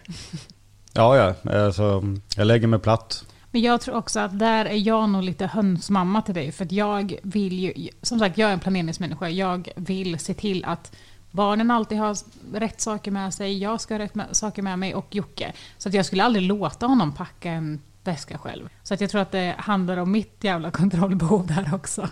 ja, ja. Alltså, jag lägger mig platt. Men jag tror också att där är jag nog lite hönsmamma till dig. För att jag vill ju, som sagt jag är en planeringsmänniska. Jag vill se till att barnen alltid har rätt saker med sig, jag ska ha rätt saker med mig och Jocke. Så att jag skulle aldrig låta honom packa en väska själv. Så att jag tror att det handlar om mitt jävla kontrollbehov där också.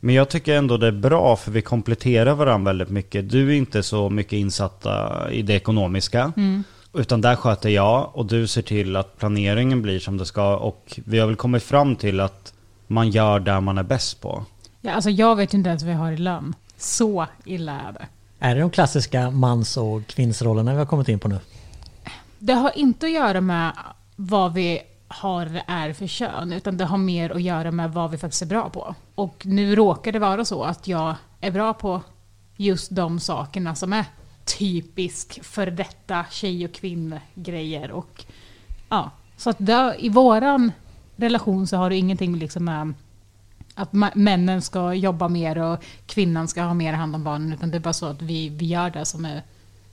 Men jag tycker ändå det är bra för vi kompletterar varandra väldigt mycket. Du är inte så mycket insatta i det ekonomiska. Mm. Utan där sköter jag och du ser till att planeringen blir som det ska. Och vi har väl kommit fram till att man gör där man är bäst på. Ja, alltså jag vet inte ens vad jag har i lön. Så illa är det. Är det de klassiska mans och kvinnsrollerna vi har kommit in på nu? Det har inte att göra med vad vi har är för kön, utan det har mer att göra med vad vi faktiskt är bra på. Och nu råkar det vara så att jag är bra på just de sakerna som är typisk för detta tjej och kvinngrejer. Och, ja, så att det, i våran relation så har det ingenting liksom med att männen ska jobba mer och kvinnan ska ha mer hand om barnen. Utan det är bara så att vi, vi gör det som är,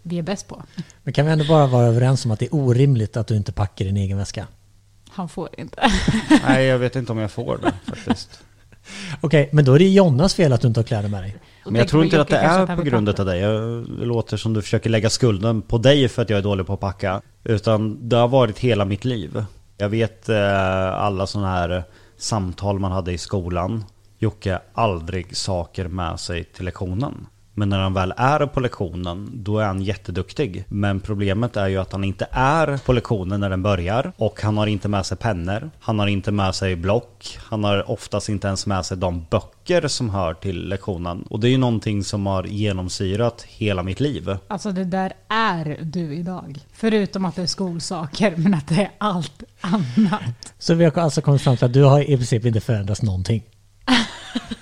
vi är bäst på. Men kan vi ändå bara vara överens om att det är orimligt att du inte packar din egen väska? Han får inte. Nej, jag vet inte om jag får det faktiskt. Okej, okay, men då är det Jonnas fel att du inte har kläder med dig. Men jag tror inte att det är på grund av dig. Jag låter som du försöker lägga skulden på dig för att jag är dålig på att packa. Utan det har varit hela mitt liv. Jag vet eh, alla sådana här samtal man hade i skolan. Jocke aldrig saker med sig till lektionen. Men när han väl är på lektionen, då är han jätteduktig. Men problemet är ju att han inte är på lektionen när den börjar. Och han har inte med sig pennor. Han har inte med sig block. Han har oftast inte ens med sig de böcker som hör till lektionen. Och det är ju någonting som har genomsyrat hela mitt liv. Alltså det där är du idag. Förutom att det är skolsaker, men att det är allt annat. Så vi har alltså kommit fram till att du har i princip inte förändrats någonting.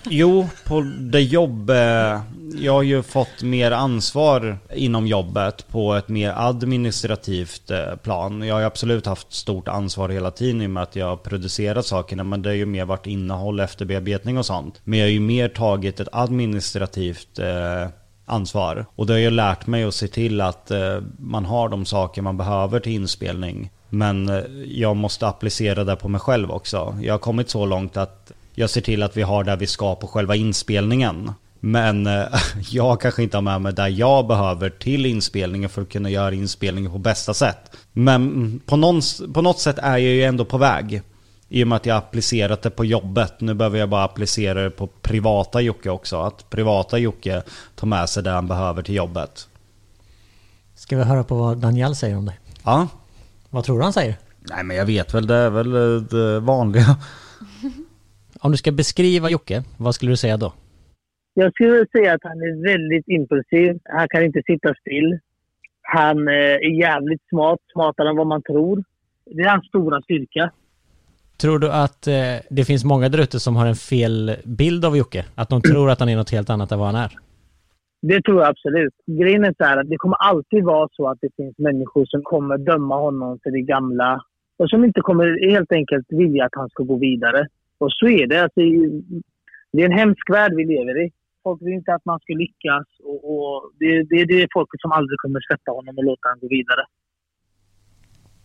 Jo, på det jobb... Eh, jag har ju fått mer ansvar inom jobbet på ett mer administrativt eh, plan. Jag har ju absolut haft stort ansvar hela tiden i och med att jag har producerat sakerna. Men det har ju mer varit innehåll, efterbearbetning och sånt. Men jag har ju mer tagit ett administrativt eh, ansvar. Och det har ju lärt mig att se till att man har de saker man behöver till inspelning. Men jag måste applicera det på mig själv också. Jag har kommit så långt att jag ser till att vi har där vi ska på själva inspelningen. Men eh, jag kanske inte har med mig där jag behöver till inspelningen för att kunna göra inspelningen på bästa sätt. Men mm, på, någon, på något sätt är jag ju ändå på väg. I och med att jag har applicerat det på jobbet. Nu behöver jag bara applicera det på privata Jocke också. Att privata Jocke tar med sig det han behöver till jobbet. Ska vi höra på vad Daniel säger om det? Ja. Vad tror du han säger? Nej men jag vet väl, det är väl eh, det vanliga. Om du ska beskriva Jocke, vad skulle du säga då? Jag skulle säga att han är väldigt impulsiv. Han kan inte sitta still. Han eh, är jävligt smart, smartare än vad man tror. Det är hans stora styrka. Tror du att eh, det finns många där ute som har en fel bild av Jocke? Att de tror att han är något helt annat än vad han är? Det tror jag absolut. Grejen är så här att det kommer alltid vara så att det finns människor som kommer döma honom för det gamla och som inte kommer helt enkelt vilja att han ska gå vidare. Och så är det. Alltså, det är en hemsk värld vi lever i. Folk vill inte att man ska lyckas och, och det, det är det folket som aldrig kommer släppa honom och låta honom gå vidare.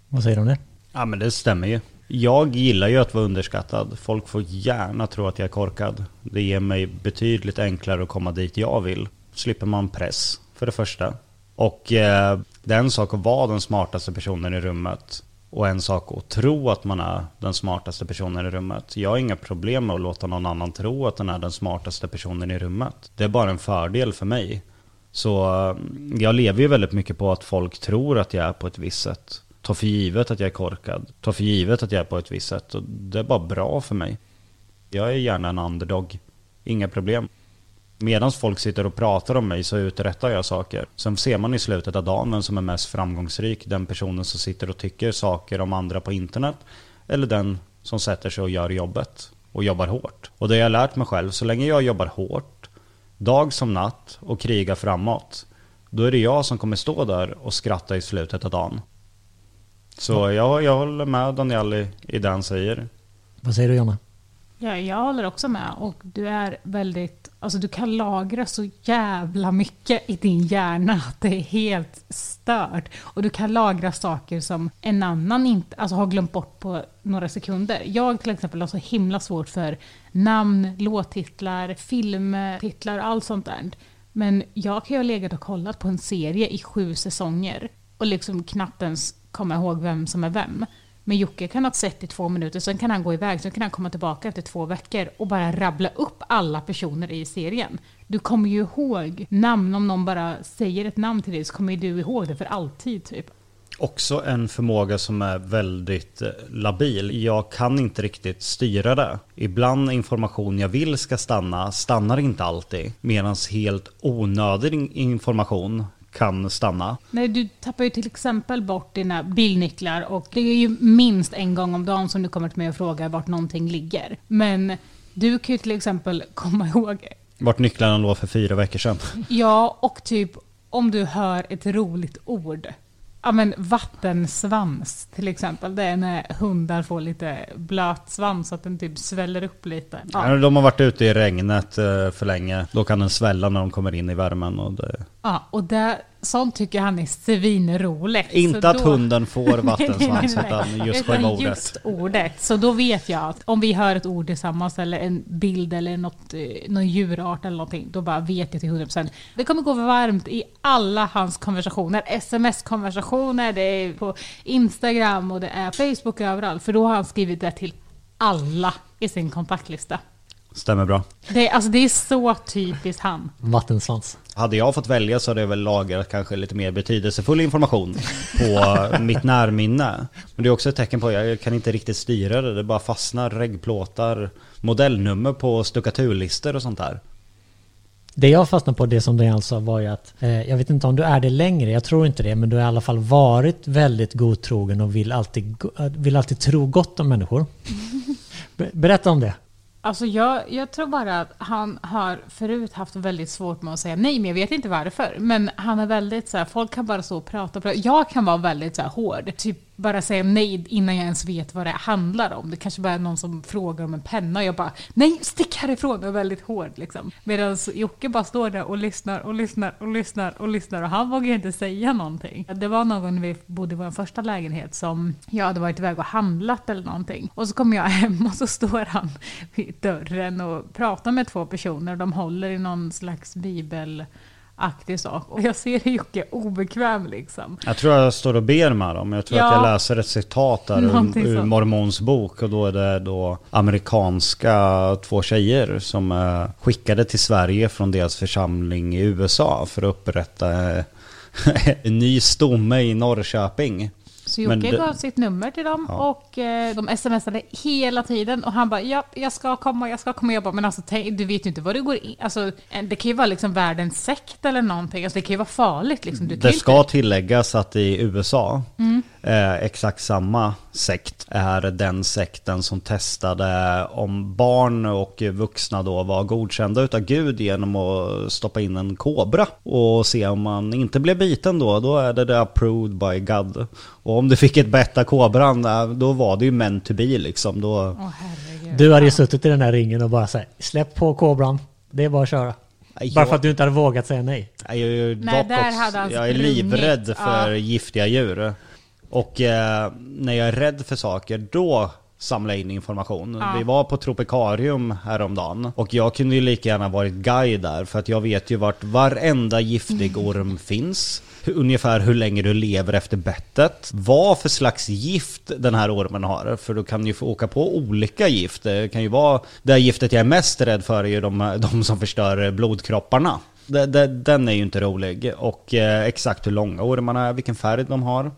Vad säger du om det? Ja men det stämmer ju. Jag gillar ju att vara underskattad. Folk får gärna tro att jag är korkad. Det ger mig betydligt enklare att komma dit jag vill. Slipper man press, för det första. Och eh, det är en sak att vara den smartaste personen i rummet. Och en sak att tro att man är den smartaste personen i rummet. Jag har inga problem med att låta någon annan tro att den är den smartaste personen i rummet. Det är bara en fördel för mig. Så eh, jag lever ju väldigt mycket på att folk tror att jag är på ett visst sätt. Tar för givet att jag är korkad. Tar för givet att jag är på ett visst sätt. Och det är bara bra för mig. Jag är gärna en underdog. Inga problem. Medan folk sitter och pratar om mig så uträttar jag saker. Sen ser man i slutet av dagen vem som är mest framgångsrik. Den personen som sitter och tycker saker om andra på internet. Eller den som sätter sig och gör jobbet. Och jobbar hårt. Och det har jag lärt mig själv. Så länge jag jobbar hårt. Dag som natt och krigar framåt. Då är det jag som kommer stå där och skratta i slutet av dagen. Så jag, jag håller med Daniel i, i det han säger. Vad säger du Jonna? Ja, jag håller också med. Och du är väldigt... Alltså du kan lagra så jävla mycket i din hjärna att det är helt stört. Och du kan lagra saker som en annan inte alltså har glömt bort på några sekunder. Jag till exempel har så himla svårt för namn, låttitlar, filmtitlar och allt sånt där. Men jag kan ju ha legat och kollat på en serie i sju säsonger och liksom knappt ens komma ihåg vem som är vem. Men Jocke kan ha sett i två minuter, sen kan han gå iväg, sen kan han komma tillbaka efter två veckor och bara rabbla upp alla personer i serien. Du kommer ju ihåg namn, om någon bara säger ett namn till dig så kommer du ihåg det för alltid typ. Också en förmåga som är väldigt eh, labil. Jag kan inte riktigt styra det. Ibland information jag vill ska stanna, stannar inte alltid. Medan helt onödig information kan stanna. Nej, du tappar ju till exempel bort dina bilnycklar och det är ju minst en gång om dagen som du kommer till mig och frågar vart någonting ligger. Men du kan ju till exempel komma ihåg... Vart nycklarna låg för fyra veckor sedan. Ja, och typ om du hör ett roligt ord. Ja men vattensvans till exempel. Det är när hundar får lite blöt svans så att den typ sväller upp lite. Ja. De har varit ute i regnet eh, för länge. Då kan den svälla när de kommer in i värmen. Och det... Ja, och det, sånt tycker han är svinroligt. Inte Så att då- hunden får vattensvans Nej, nej, nej. utan just själva ordet. Just ordet. Så då vet jag att om vi hör ett ord tillsammans eller en bild eller något, eh, någon djurart eller någonting, då bara vet jag till 100%. Det kommer gå varmt i alla hans konversationer. Sms-konversationer, det är på Instagram och det är Facebook överallt. För då har han skrivit det till alla i sin kontaktlista. Stämmer bra. Det, är- alltså, det är så typiskt han. Vattensvans. Hade jag fått välja så hade jag väl lagrat kanske lite mer betydelsefull information på mitt närminne. Men det är också ett tecken på att jag kan inte riktigt styra det. Det bara fastnar reggplåtar, modellnummer på stuckaturlistor och sånt där. Det jag fastnade på, det som du alltså var ju att, eh, jag vet inte om du är det längre, jag tror inte det, men du har i alla fall varit väldigt godtrogen och vill alltid, äh, vill alltid tro gott om människor. Be- Berätta om det. Alltså jag, jag tror bara att han har förut haft väldigt svårt med att säga nej, men jag vet inte varför. Men han är väldigt så här, folk kan bara så prata och prata. Jag kan vara väldigt så här hård. Typ bara säga nej innan jag ens vet vad det handlar om. Det kanske bara är någon som frågar om en penna och jag bara nej, stick härifrån och är väldigt hård liksom. Medan Jocke bara står där och lyssnar och lyssnar och lyssnar och lyssnar och han vågar inte säga någonting. Det var någon gång när vi bodde i vår första lägenhet som jag hade varit iväg och handlat eller någonting. Och så kommer jag hem och så står han vid dörren och pratar med två personer. och De håller i någon slags bibel bibelaktig sak. Och jag ser Jocke obekväm liksom. Jag tror jag står och ber med dem. Jag tror Ja. att jag läser ett citat där Någonting ur, ur. Mormons bok. Och då är det då amerikanska två tjejer som är skickade till Sverige från deras församling i USA för att upprätta eh, en ny stomme i Norrköping. Så Jocke det- gav sitt nummer till dem Ja. och eh, de smsade hela tiden och han bara ja, jag ska komma, jag ska komma. Jag bara, men alltså tänk, du vet ju inte vad du går in Alltså eh, det kan ju vara liksom världens sekt eller någonting. Alltså det kan ju vara farligt liksom. Det ska tilläggas att i USA, Mm. eh, exakt samma sekt är den sekten som testade om barn och vuxna då var godkända utav Gud genom att stoppa in en kobra och se om man inte blev biten då, då är det, det approved by God. Och om du fick ett bett av kobran, då var det ju meant to be liksom. Då, Åh herregud. Du hade ju suttit i den här ringen och bara sagt släpp på kobran. Det är bara att köra. jag, Bara för att du inte hade vågat säga nej. Jag är, ju Nej, där hade han jag är livrädd för Ja. giftiga djur. Och eh, när jag är rädd för saker, då samlar jag in information. Ja. Vi var på Tropikarium häromdagen och jag kunde ju lika gärna varit guide där för att jag vet ju vart varenda giftig orm finns. Ungefär hur länge du lever efter bettet. Vad för slags gift den här ormen har. För du kan ju få åka på olika gift. Det kan ju vara... Det giftet jag är mest rädd för är ju de, de som förstör blodkropparna. Det, det, den är ju inte rolig. Och eh, exakt hur långa ormarna är, vilken färg de har.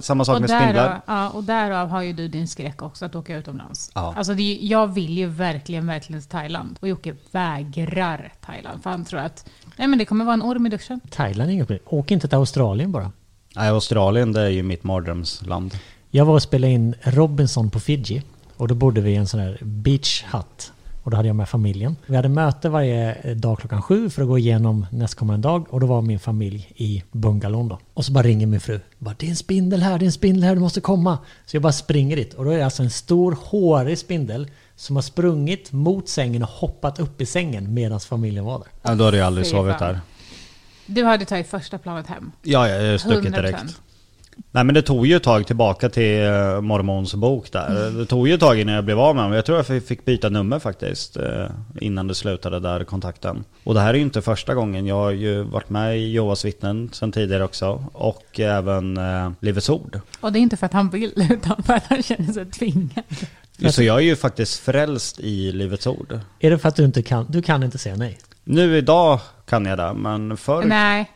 Samma sak Och med därav, spindlar. ja, och därav har ju du din skräck också att åka utomlands. Ja. Alltså det, jag vill ju verkligen, verkligen till Thailand. Och Jocke vägrar Thailand. För han tror att nej, men det kommer vara en orm i duschen. Thailand är inget problem. Åk inte till Australien bara. Nej, Australien det är ju mitt mardrömsland. Jag var och spelade in Robinson på Fiji. Och då bodde vi i en sån här beach hut. Och då hade jag med familjen. Vi hade möte varje dag klockan sju för att gå igenom nästkommande dag. Och då var min familj i bungalown då. Och så bara ringer min fru. Bara, det är en spindel här, det är en spindel här, du måste komma. Så jag bara springer dit. Och då är det alltså en stor hårig spindel som har sprungit mot sängen och hoppat upp i sängen medan familjen var där. Ja, då hade jag aldrig sovit där. Du hade tagit första planet hem. Ja, jag stuckit 100%. direkt. Nej men det tog ju ett tag tillbaka till eh, Mormons bok där. Det tog ju ett tag innan jag blev av med honom. Jag tror jag fick byta nummer faktiskt. eh, Innan det slutade där kontakten. Och det här är ju inte första gången. Jag har ju varit med i Jehovas vittnen sen tidigare också. Och även eh, Livets Ord. Och det är inte för att han vill, utan för att han känner sig tvingad. Så jag är ju faktiskt frälst i Livets Ord. Är det för att du inte kan, du kan inte säga nej? Nu idag kan jag det, men förr Nej,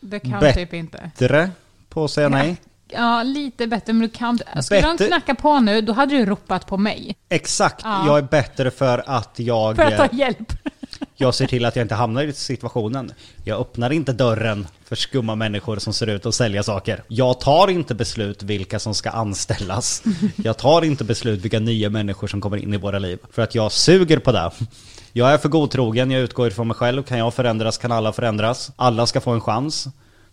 det kan Bet- typ inte. bättre på att säga nej. Ja, lite bättre, men du kan Skulle de Bättre- knacka på nu, då hade du ropat på mig. Exakt, Ja. jag är bättre för att jag... För att ta hjälp. Jag ser till att jag inte hamnar i situationen. Jag öppnar inte dörren för skumma människor som ser ut att sälja saker. Jag tar inte beslut vilka som ska anställas. Jag tar inte beslut vilka nya människor som kommer in i våra liv. För att jag suger på det. Jag är för godtrogen, jag utgår ifrån mig själv. Kan jag förändras kan alla förändras. Alla ska få en chans.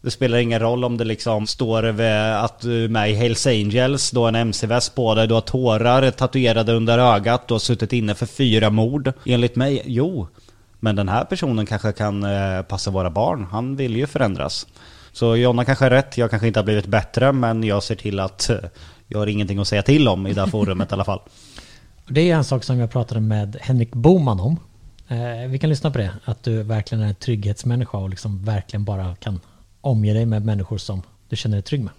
Det spelar ingen roll om det liksom står att du är med i Hells Angels, du har en MC-väst på dig, du har tårar tatuerade under ögat, du har suttit inne för fyra mord. Enligt mig, jo. Men den här personen kanske kan eh, passa våra barn. Han vill ju förändras. Så Jonna kanske har rätt, jag kanske inte har blivit bättre, men jag ser till att eh, jag har ingenting att säga till om i det här forumet i alla fall. Det är en sak som jag pratade med Henrik Boman om. Eh, vi kan lyssna på det. Att du verkligen är en trygghetsmänniska och liksom verkligen bara kan omge dig med människor som du känner dig trygg med.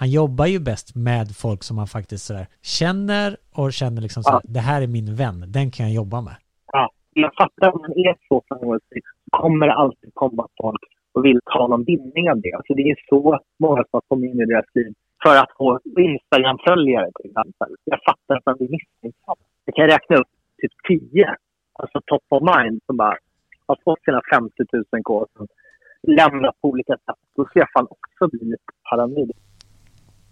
Han jobbar ju bäst med folk som han faktiskt sådär känner och känner liksom så Ja. det här är min vän, den kan jag jobba med. jag fattar att man är så framgångsrik så kommer det alltid komma folk och vill ta någon vinning av det. Alltså det är så många som kommit in i deras liv för att få Instagram-följare till exempel. Jag fattar att man blir misstänksam. Jag kan räkna upp typ tio, alltså top of mind, som bara har fått sina 50 000 K lämnat på olika sätt. Då ska jag fan också bli lite paranoid.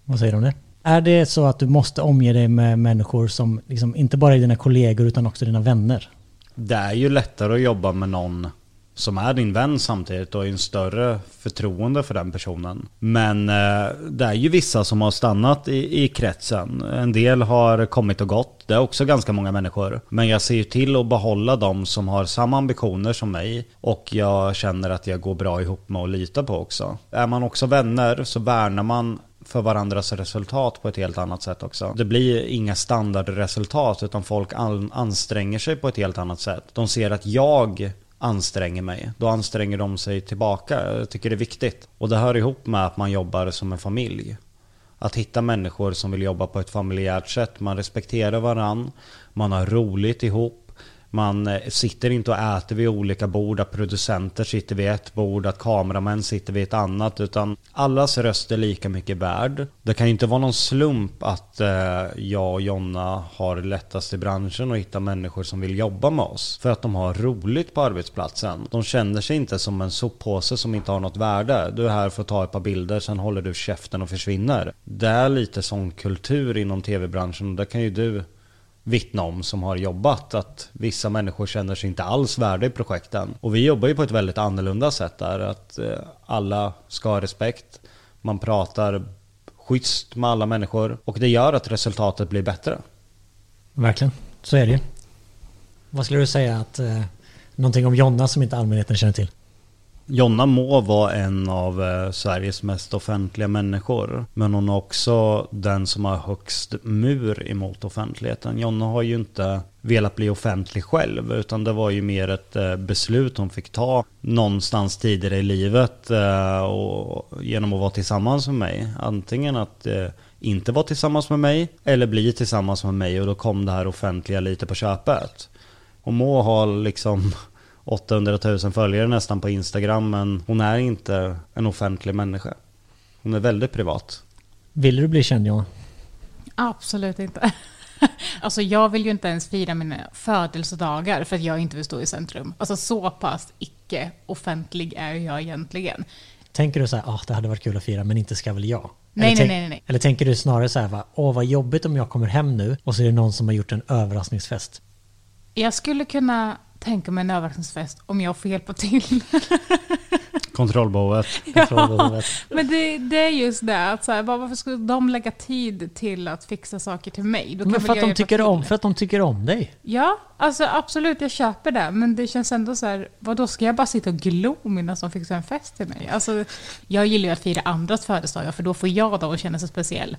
Vad säger du om det? Är det så att du måste omge dig med människor som liksom inte bara är dina kollegor utan också dina vänner? Det är ju lättare att jobba med någon som är din vän samtidigt och har en större förtroende för den personen. Men eh, det är ju vissa som har stannat i, i kretsen. En del har kommit och gått. Det är också ganska många människor. Men jag ser ju till att behålla de som har samma ambitioner som mig. Och jag känner att jag går bra ihop med och litar på också. Är man också vänner så värnar man för varandras resultat på ett helt annat sätt också. Det blir inga standardresultat utan folk anstränger sig på ett helt annat sätt. De ser att jag anstränger mig, då anstränger de sig tillbaka. Jag tycker det är viktigt. Och det hör ihop med att man jobbar som en familj. Att hitta människor som vill jobba på ett familjärt sätt. Man respekterar varann, man har roligt ihop man eh, sitter inte och äter vid olika bord, att producenter sitter vid ett bord, att kameramän sitter vid ett annat, utan allas röst är lika mycket värd. Det kan ju inte vara någon slump att eh, jag och Jonna har lättast i branschen att hitta människor som vill jobba med oss. För att de har roligt på arbetsplatsen. De känner sig inte som en soppåse som inte har något värde. Du är här för att ta ett par bilder, sen håller du käften och försvinner. Det är lite sån kultur inom tv-branschen och det kan ju du vittna om som har jobbat att vissa människor känner sig inte alls värda i projekten. Och vi jobbar ju på ett väldigt annorlunda sätt där att eh, alla ska ha respekt. Man pratar schysst med alla människor och det gör att resultatet blir bättre. Verkligen, så är det ju. Vad skulle du säga att eh, någonting om Jonna som inte allmänheten känner till? Jonna må vara en av eh, Sveriges mest offentliga människor. Men hon är också den som har högst mur emot offentligheten. Jonna har ju inte velat bli offentlig själv. Utan det var ju mer ett eh, beslut hon fick ta någonstans tidigare i livet. Eh, och genom att vara tillsammans med mig. Antingen att inte vara tillsammans med mig eller bli tillsammans med mig. Och då kom det här offentliga lite på köpet. Och må ha liksom 800 000 följare nästan på Instagram men hon är inte en offentlig människa. Hon är väldigt privat. Vill du bli känd Johan? Absolut inte. Alltså jag vill ju inte ens fira mina födelsedagar för att jag inte vill stå i centrum. Alltså så pass icke-offentlig är jag egentligen. Tänker du så här, ah, det hade varit kul att fira men inte ska väl jag? Nej, nej, nej, nej. Eller tänker du snarare så här, va, åh vad jobbigt om jag kommer hem nu och så är det någon som har gjort en överraskningsfest? Jag skulle kunna tänka mig en överraskningsfest om jag får hjälpa till. Kontrollbehovet. Ja, men det, det, är just det, att så här, varför skulle de lägga tid till att fixa saker till mig? men för att, de tycker om, för att de tycker om dig. Ja, alltså absolut, jag köper det. Men det känns ändå så här, vad då ska jag bara sitta och glo medan de fixar en fest till mig? Alltså, jag gillar ju att fira andras födelsedagar, för då får jag då att känna sig speciell.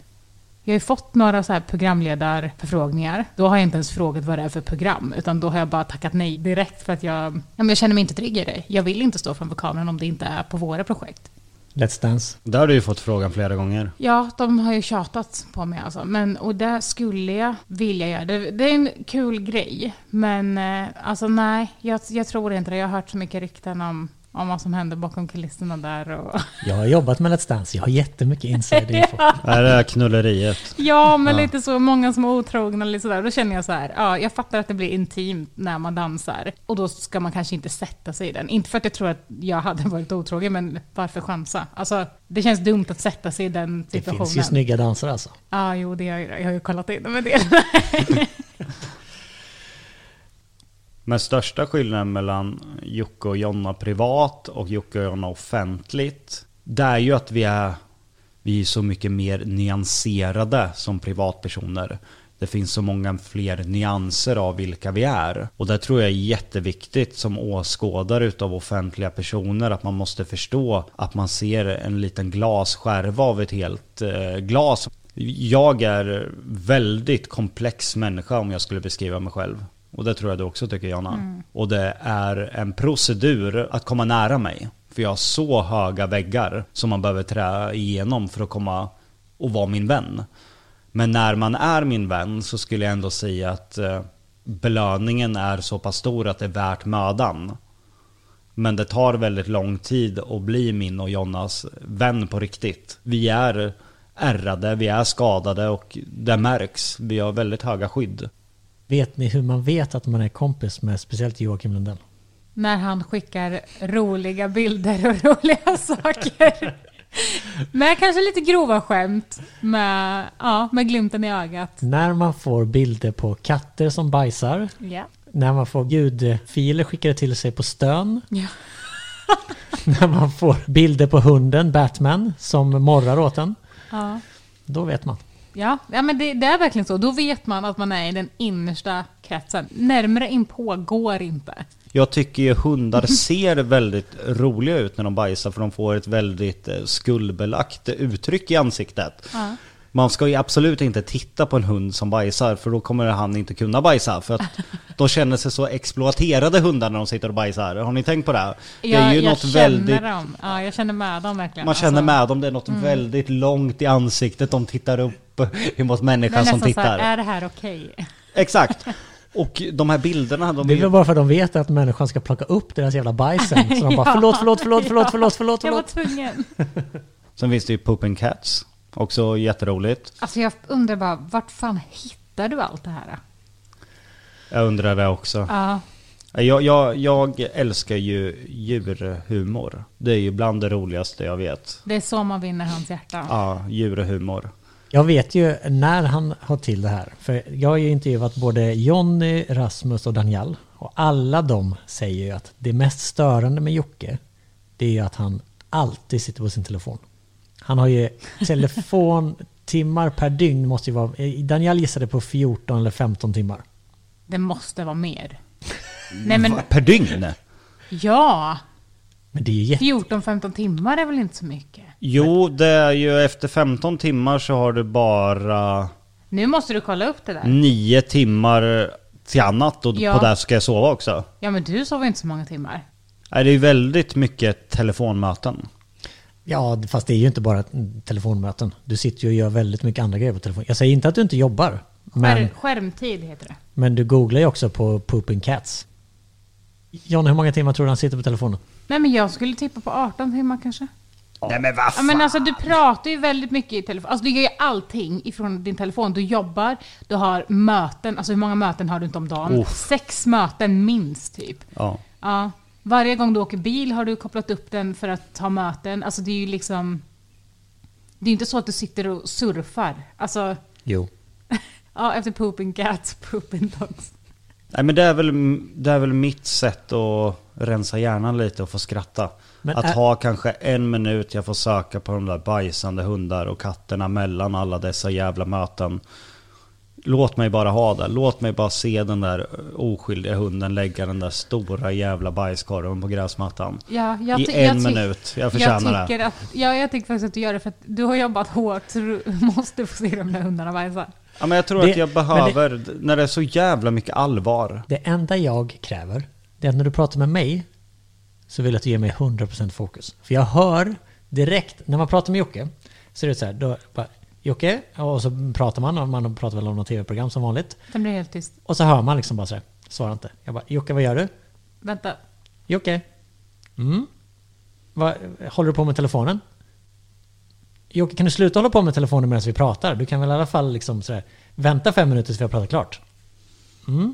Jag har ju fått några så här programledarförfrågningar. Då har jag inte ens frågat vad det är för program, utan då har jag bara tackat nej direkt för att jag, jag känner mig inte trygg i det. Jag vill inte stå framför kameran om det inte är på våra projekt. Let's Dance. Där har du ju fått frågan flera gånger. Ja, de har ju tjatat på mig alltså. Men, och det skulle jag vilja göra. Det, det är en kul grej. Men eh, alltså nej, jag, jag tror inte det. Jag har hört så mycket rykten om om vad som händer bakom kulisserna där. Och... Jag har jobbat med Let's Dance, jag har jättemycket insider-info. ja. Det är knulleriet. Ja, men ja. lite så, många som är otrogna, lite sådär. Då känner jag så här, ja, jag fattar att det blir intimt när man dansar. Och då ska man kanske inte sätta sig i den. Inte för att jag tror att jag hade varit otrogen, men varför chansa? Alltså, det känns dumt att sätta sig i den situationen. Det finns ju snygga dansare alltså. Ja, jo, det har jag, jag har ju kollat in med det. Men största skillnaden mellan Jocke och Jonna privat och Jocke och Jonna offentligt, det är ju att vi är, vi är så mycket mer nyanserade som privatpersoner. Det finns så många fler nyanser av vilka vi är. Och det tror jag är jätteviktigt som åskådare utav offentliga personer. Att man måste förstå att man ser en liten glasskärva av ett helt eh, glas. Jag är väldigt komplex människa om jag skulle beskriva mig själv. Och det tror jag du också tycker Jonna. Mm. Och det är en procedur att komma nära mig. För jag har så höga väggar som man behöver trä igenom för att komma och vara min vän. Men när man är min vän så skulle jag ändå säga att eh, belöningen är så pass stor att det är värt mödan. Men det tar väldigt lång tid att bli min och Jonas vän på riktigt. Vi är ärrade, vi är skadade och det märks. Vi har väldigt höga skydd. Vet ni hur man vet att man är kompis med speciellt Joakim Lundell? När han skickar roliga bilder och roliga saker. Med kanske lite grova skämt. Med, ja, med glimten i ögat. När man får bilder på katter som bajsar. Ja. När man får ljudfiler skickade till sig på stön. Ja. När man får bilder på hunden Batman som morrar åt en. Ja. Då vet man. Ja, ja men det, det är verkligen så. Då vet man att man är i den innersta kretsen. Närmare inpå går inte. Jag tycker ju hundar ser väldigt roliga ut när de bajsar för de får ett väldigt eh, skuldbelagt uttryck i ansiktet. Ja. Man ska ju absolut inte titta på en hund som bajsar för då kommer han inte kunna bajsa för att de känner sig så exploaterade hundar när de sitter och bajsar. Har ni tänkt på det? Det Jag, är ju jag något känner väldigt... dem. Ja, jag känner med dem verkligen. Man känner Alltså, med dem, det är något väldigt långt i ansiktet. De tittar upp emot Det människan som nästan så här, tittar. är det här okej? Exakt. Och de här bilderna, de Det är väl bara för att de vet att människan ska plocka upp deras jävla bajs sen. Så de bara Ja. förlåt, förlåt, förlåt, förlåt, förlåt, förlåt, Jag var förlåt. tvungen. Sen finns det ju Poop and Cats. Också jätteroligt. Alltså jag undrar bara, vart fan hittar du allt det här? Jag undrar det också. Ja, Jag, jag, jag älskar ju djurhumor. Det är ju bland det roligaste jag vet. det är så man vinner hans hjärta. Ja, djurhumor. Jag vet ju när han har till det här. För jag har ju intervjuat både Jonny, Rasmus och Daniel. Och alla de säger ju att det mest störande med Jocke, det är ju att han alltid sitter på sin telefon. Han har ju telefontimmar per dygn måste ju vara... Daniel gissade på 14 eller 15 timmar. Det måste vara mer. Nej men, Per dygn? ja! Men det är ju jätte... 14-15 timmar är väl inte så mycket? Jo, det är ju efter 15 timmar så har du bara Nu måste du kolla upp det där. 9 timmar till annat och Ja. på det ska jag sova också. Ja men du sover inte så många timmar. Nej, det är ju väldigt mycket telefonmöten. Ja, fast det är ju inte bara telefonmöten. Du sitter ju och gör väldigt mycket andra grejer på telefon. Jag säger inte att du inte jobbar. Men, Skär, skärmtid heter det. men du googlar ju också på pooping cats. John, hur många timmar tror du han sitter på telefonen? Nej men jag skulle tippa på 18 timmar kanske. Nej men vad Ja, fan. men alltså du pratar ju väldigt mycket i telefon. Alltså du gör ju allting ifrån din telefon. Du jobbar, du har möten. Alltså hur många möten har du inte om dagen? Uff. Sex möten minst typ. Ja. Ja. Varje gång du åker bil har du kopplat upp den för att ta möten. Alltså det är ju liksom... Det är ju inte så att du sitter och surfar. Alltså, Jo. ja, efter pooping cats, pooping dogs. Nej men det är, väl, det är väl mitt sätt att rensa hjärnan lite och få skratta. Men att är- ha kanske en minut jag får söka på de där bajsande hundar och katterna mellan alla dessa jävla möten. Låt mig bara ha det. Låt mig bara se den där oskyldiga hunden lägga den där stora jävla bajskorven på gräsmattan. Ja, jag I en jag minut. Jag förtjänar jag tycker det. Att, ja, jag tycker faktiskt att du gör det för att du har jobbat hårt så du måste få se de där hundarna bajsa. Ja, men jag tror Det- att jag men det- behöver, när det är så jävla mycket allvar. Det enda jag kräver, det är att när du pratar med mig så vill jag att du ger mig 100% fokus. För jag hör direkt, när man pratar med Jocke, så är det så här, då bara, Jocke, och så pratar man, och man pratar väl om något tv-program som vanligt. Den blir helt tyst. Och så hör man liksom bara så här, svarar inte. Jag bara, Jocke vad gör du? Vänta. Jocke? Mm? Vad, håller du på med telefonen? Jocke, kan du sluta hålla på med telefonen medan vi pratar? Du kan väl i alla fall liksom sådär, vänta fem minuter tills vi har pratat klart? Mm?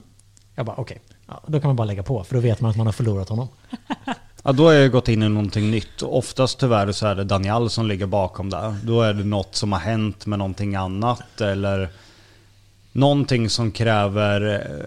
Jag bara, okej. Ja, då kan man bara lägga på, för då vet man att man har förlorat honom. Ja, då har jag gått in i någonting nytt. Oftast tyvärr så är det Daniel som ligger bakom det. Då är det något som har hänt med någonting annat eller någonting som kräver eh,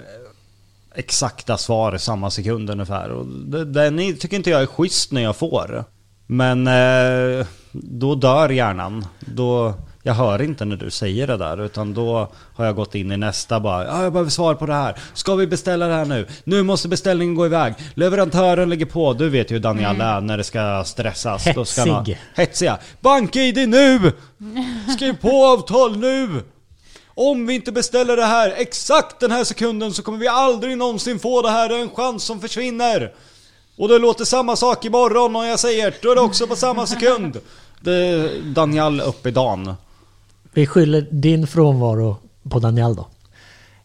exakta svar i samma sekund ungefär. Och det, den tycker inte jag är schysst när jag får. Men eh, då dör hjärnan. Då, jag hör inte när du säger det där utan då har jag gått in i nästa bara ja, jag behöver svar på det här. Ska vi beställa det här nu? Nu måste beställningen gå iväg. Leverantören lägger på. Du vet ju hur Daniel är när det ska stressas. Då ska Hetsig. Hetsiga. Bank-id nu! Skriv på avtal nu! Om vi inte beställer det här exakt den här sekunden så kommer vi aldrig någonsin få det här. Det är en chans som försvinner. Och det låter samma sak imorgon och jag säger då är det också på samma sekund. Det är Daniel upp i dagen. Vi skyller din frånvaro på Daniel då.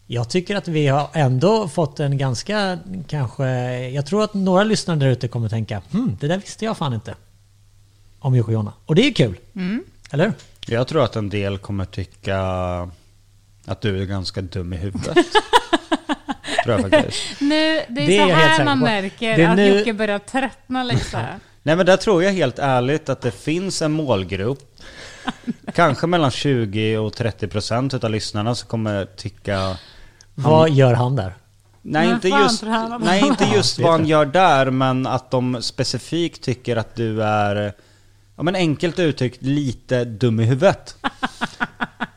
Jag tycker att vi har ändå fått en ganska, kanske... Jag tror att några lyssnare där ute kommer tänka hmm, det där visste jag fan inte. Om Jocke och Jonna. Och det är kul. Eller hur? Jag tror att en del kommer tycka att du är ganska dum i huvudet. tror jag faktiskt. Nu, det är, Det är så helt här man märker Det är att nu- Jocke börjar tröttna lite. Nej men där tror jag helt ärligt att det finns en målgrupp. Kanske mellan 20 och 30 procent utav lyssnarna som kommer tycka Vad gör han där? Nej Men inte just, nej, inte just Ja, vad han gör där men att de specifikt tycker att du är Ja men enkelt uttryckt lite dum i huvudet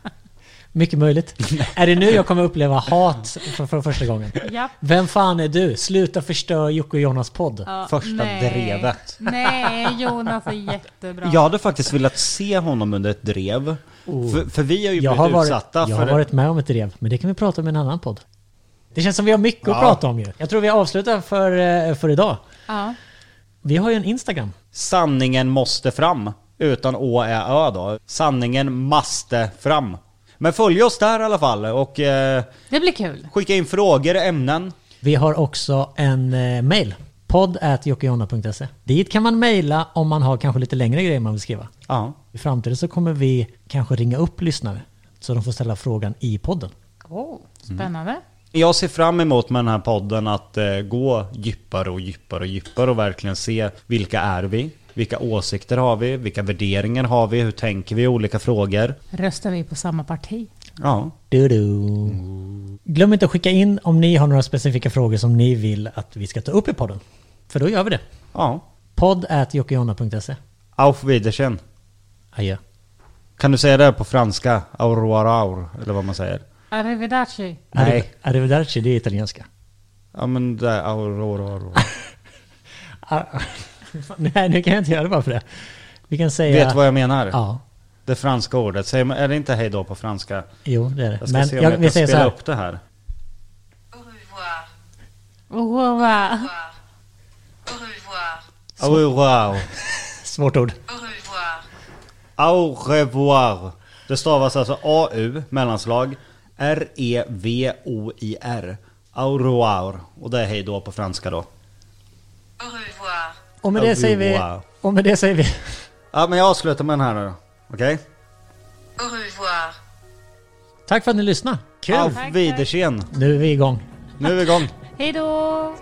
Mycket möjligt. är det nu jag kommer uppleva hat för, för första gången? Japp. Vem fan är du? Sluta förstöra Jocke och Jonas podd. Ja, Första nej. drevet. Nej, Jonas är jättebra. Jag hade faktiskt velat se honom under ett drev för, för vi har ju Jag blivit har, varit, utsatta jag för har varit med om ett drev, men det kan vi prata om i en annan podd. Det känns som vi har mycket att Ja. prata om ju. Jag tror vi avslutar för, eh, för idag. Ja. Vi har ju en Instagram. Sanningen måste fram. Utan å, ä, ö då. Sanningen måste fram. Men följ oss där i alla fall och eh, Det blir kul. skicka in frågor, ämnen. Vi har också en eh, mail. podd Dit kan man mejla om man har kanske lite längre grejer man vill skriva. Ja. I framtiden så kommer vi kanske ringa upp lyssnare så de får ställa frågan i podden. Oh, spännande. Jag ser fram emot med den här podden att eh, gå djupare och djupare och djupare och verkligen se vilka är vi? Vilka åsikter har vi? Vilka värderingar har vi? Hur tänker vi i olika frågor? Röstar vi på samma parti? Ja. Du -du. Glöm inte att skicka in om ni har några specifika frågor som ni vill att vi ska ta upp i podden. För då gör vi det. Ja. podd.jockejonna.se Auf Wiedersehen. Adjö. Kan du säga det på franska? Aurora eller vad man säger? Arrivederci. Nej. Arrivederci, det är italienska. Ja men det är Aurora. Nej, nu kan jag inte göra det bara för det. Vi kan säga... Vet vad jag menar? Ja, Det franska ordet. Säger man, är det inte hej då på franska? jo det är det. Jag ska Men se om jag, jag, kan spela här. upp det här. Au revoir. Au revoir. Svårt ord. Au revoir. Au revoir. Det stavas alltså AU, mellanslag, R-E-V-O-I-R. Au revoir. Och det är hej då på franska då. Au revoir. Och med det Au säger vi... Och med det säger vi... Ja men jag avslutar med den här nu då. Okej? Au revoir. Tack för att ni lyssnade. Kul! Auf Wiedersehen. Nu är vi igång. Nu är vi igång. Hej då!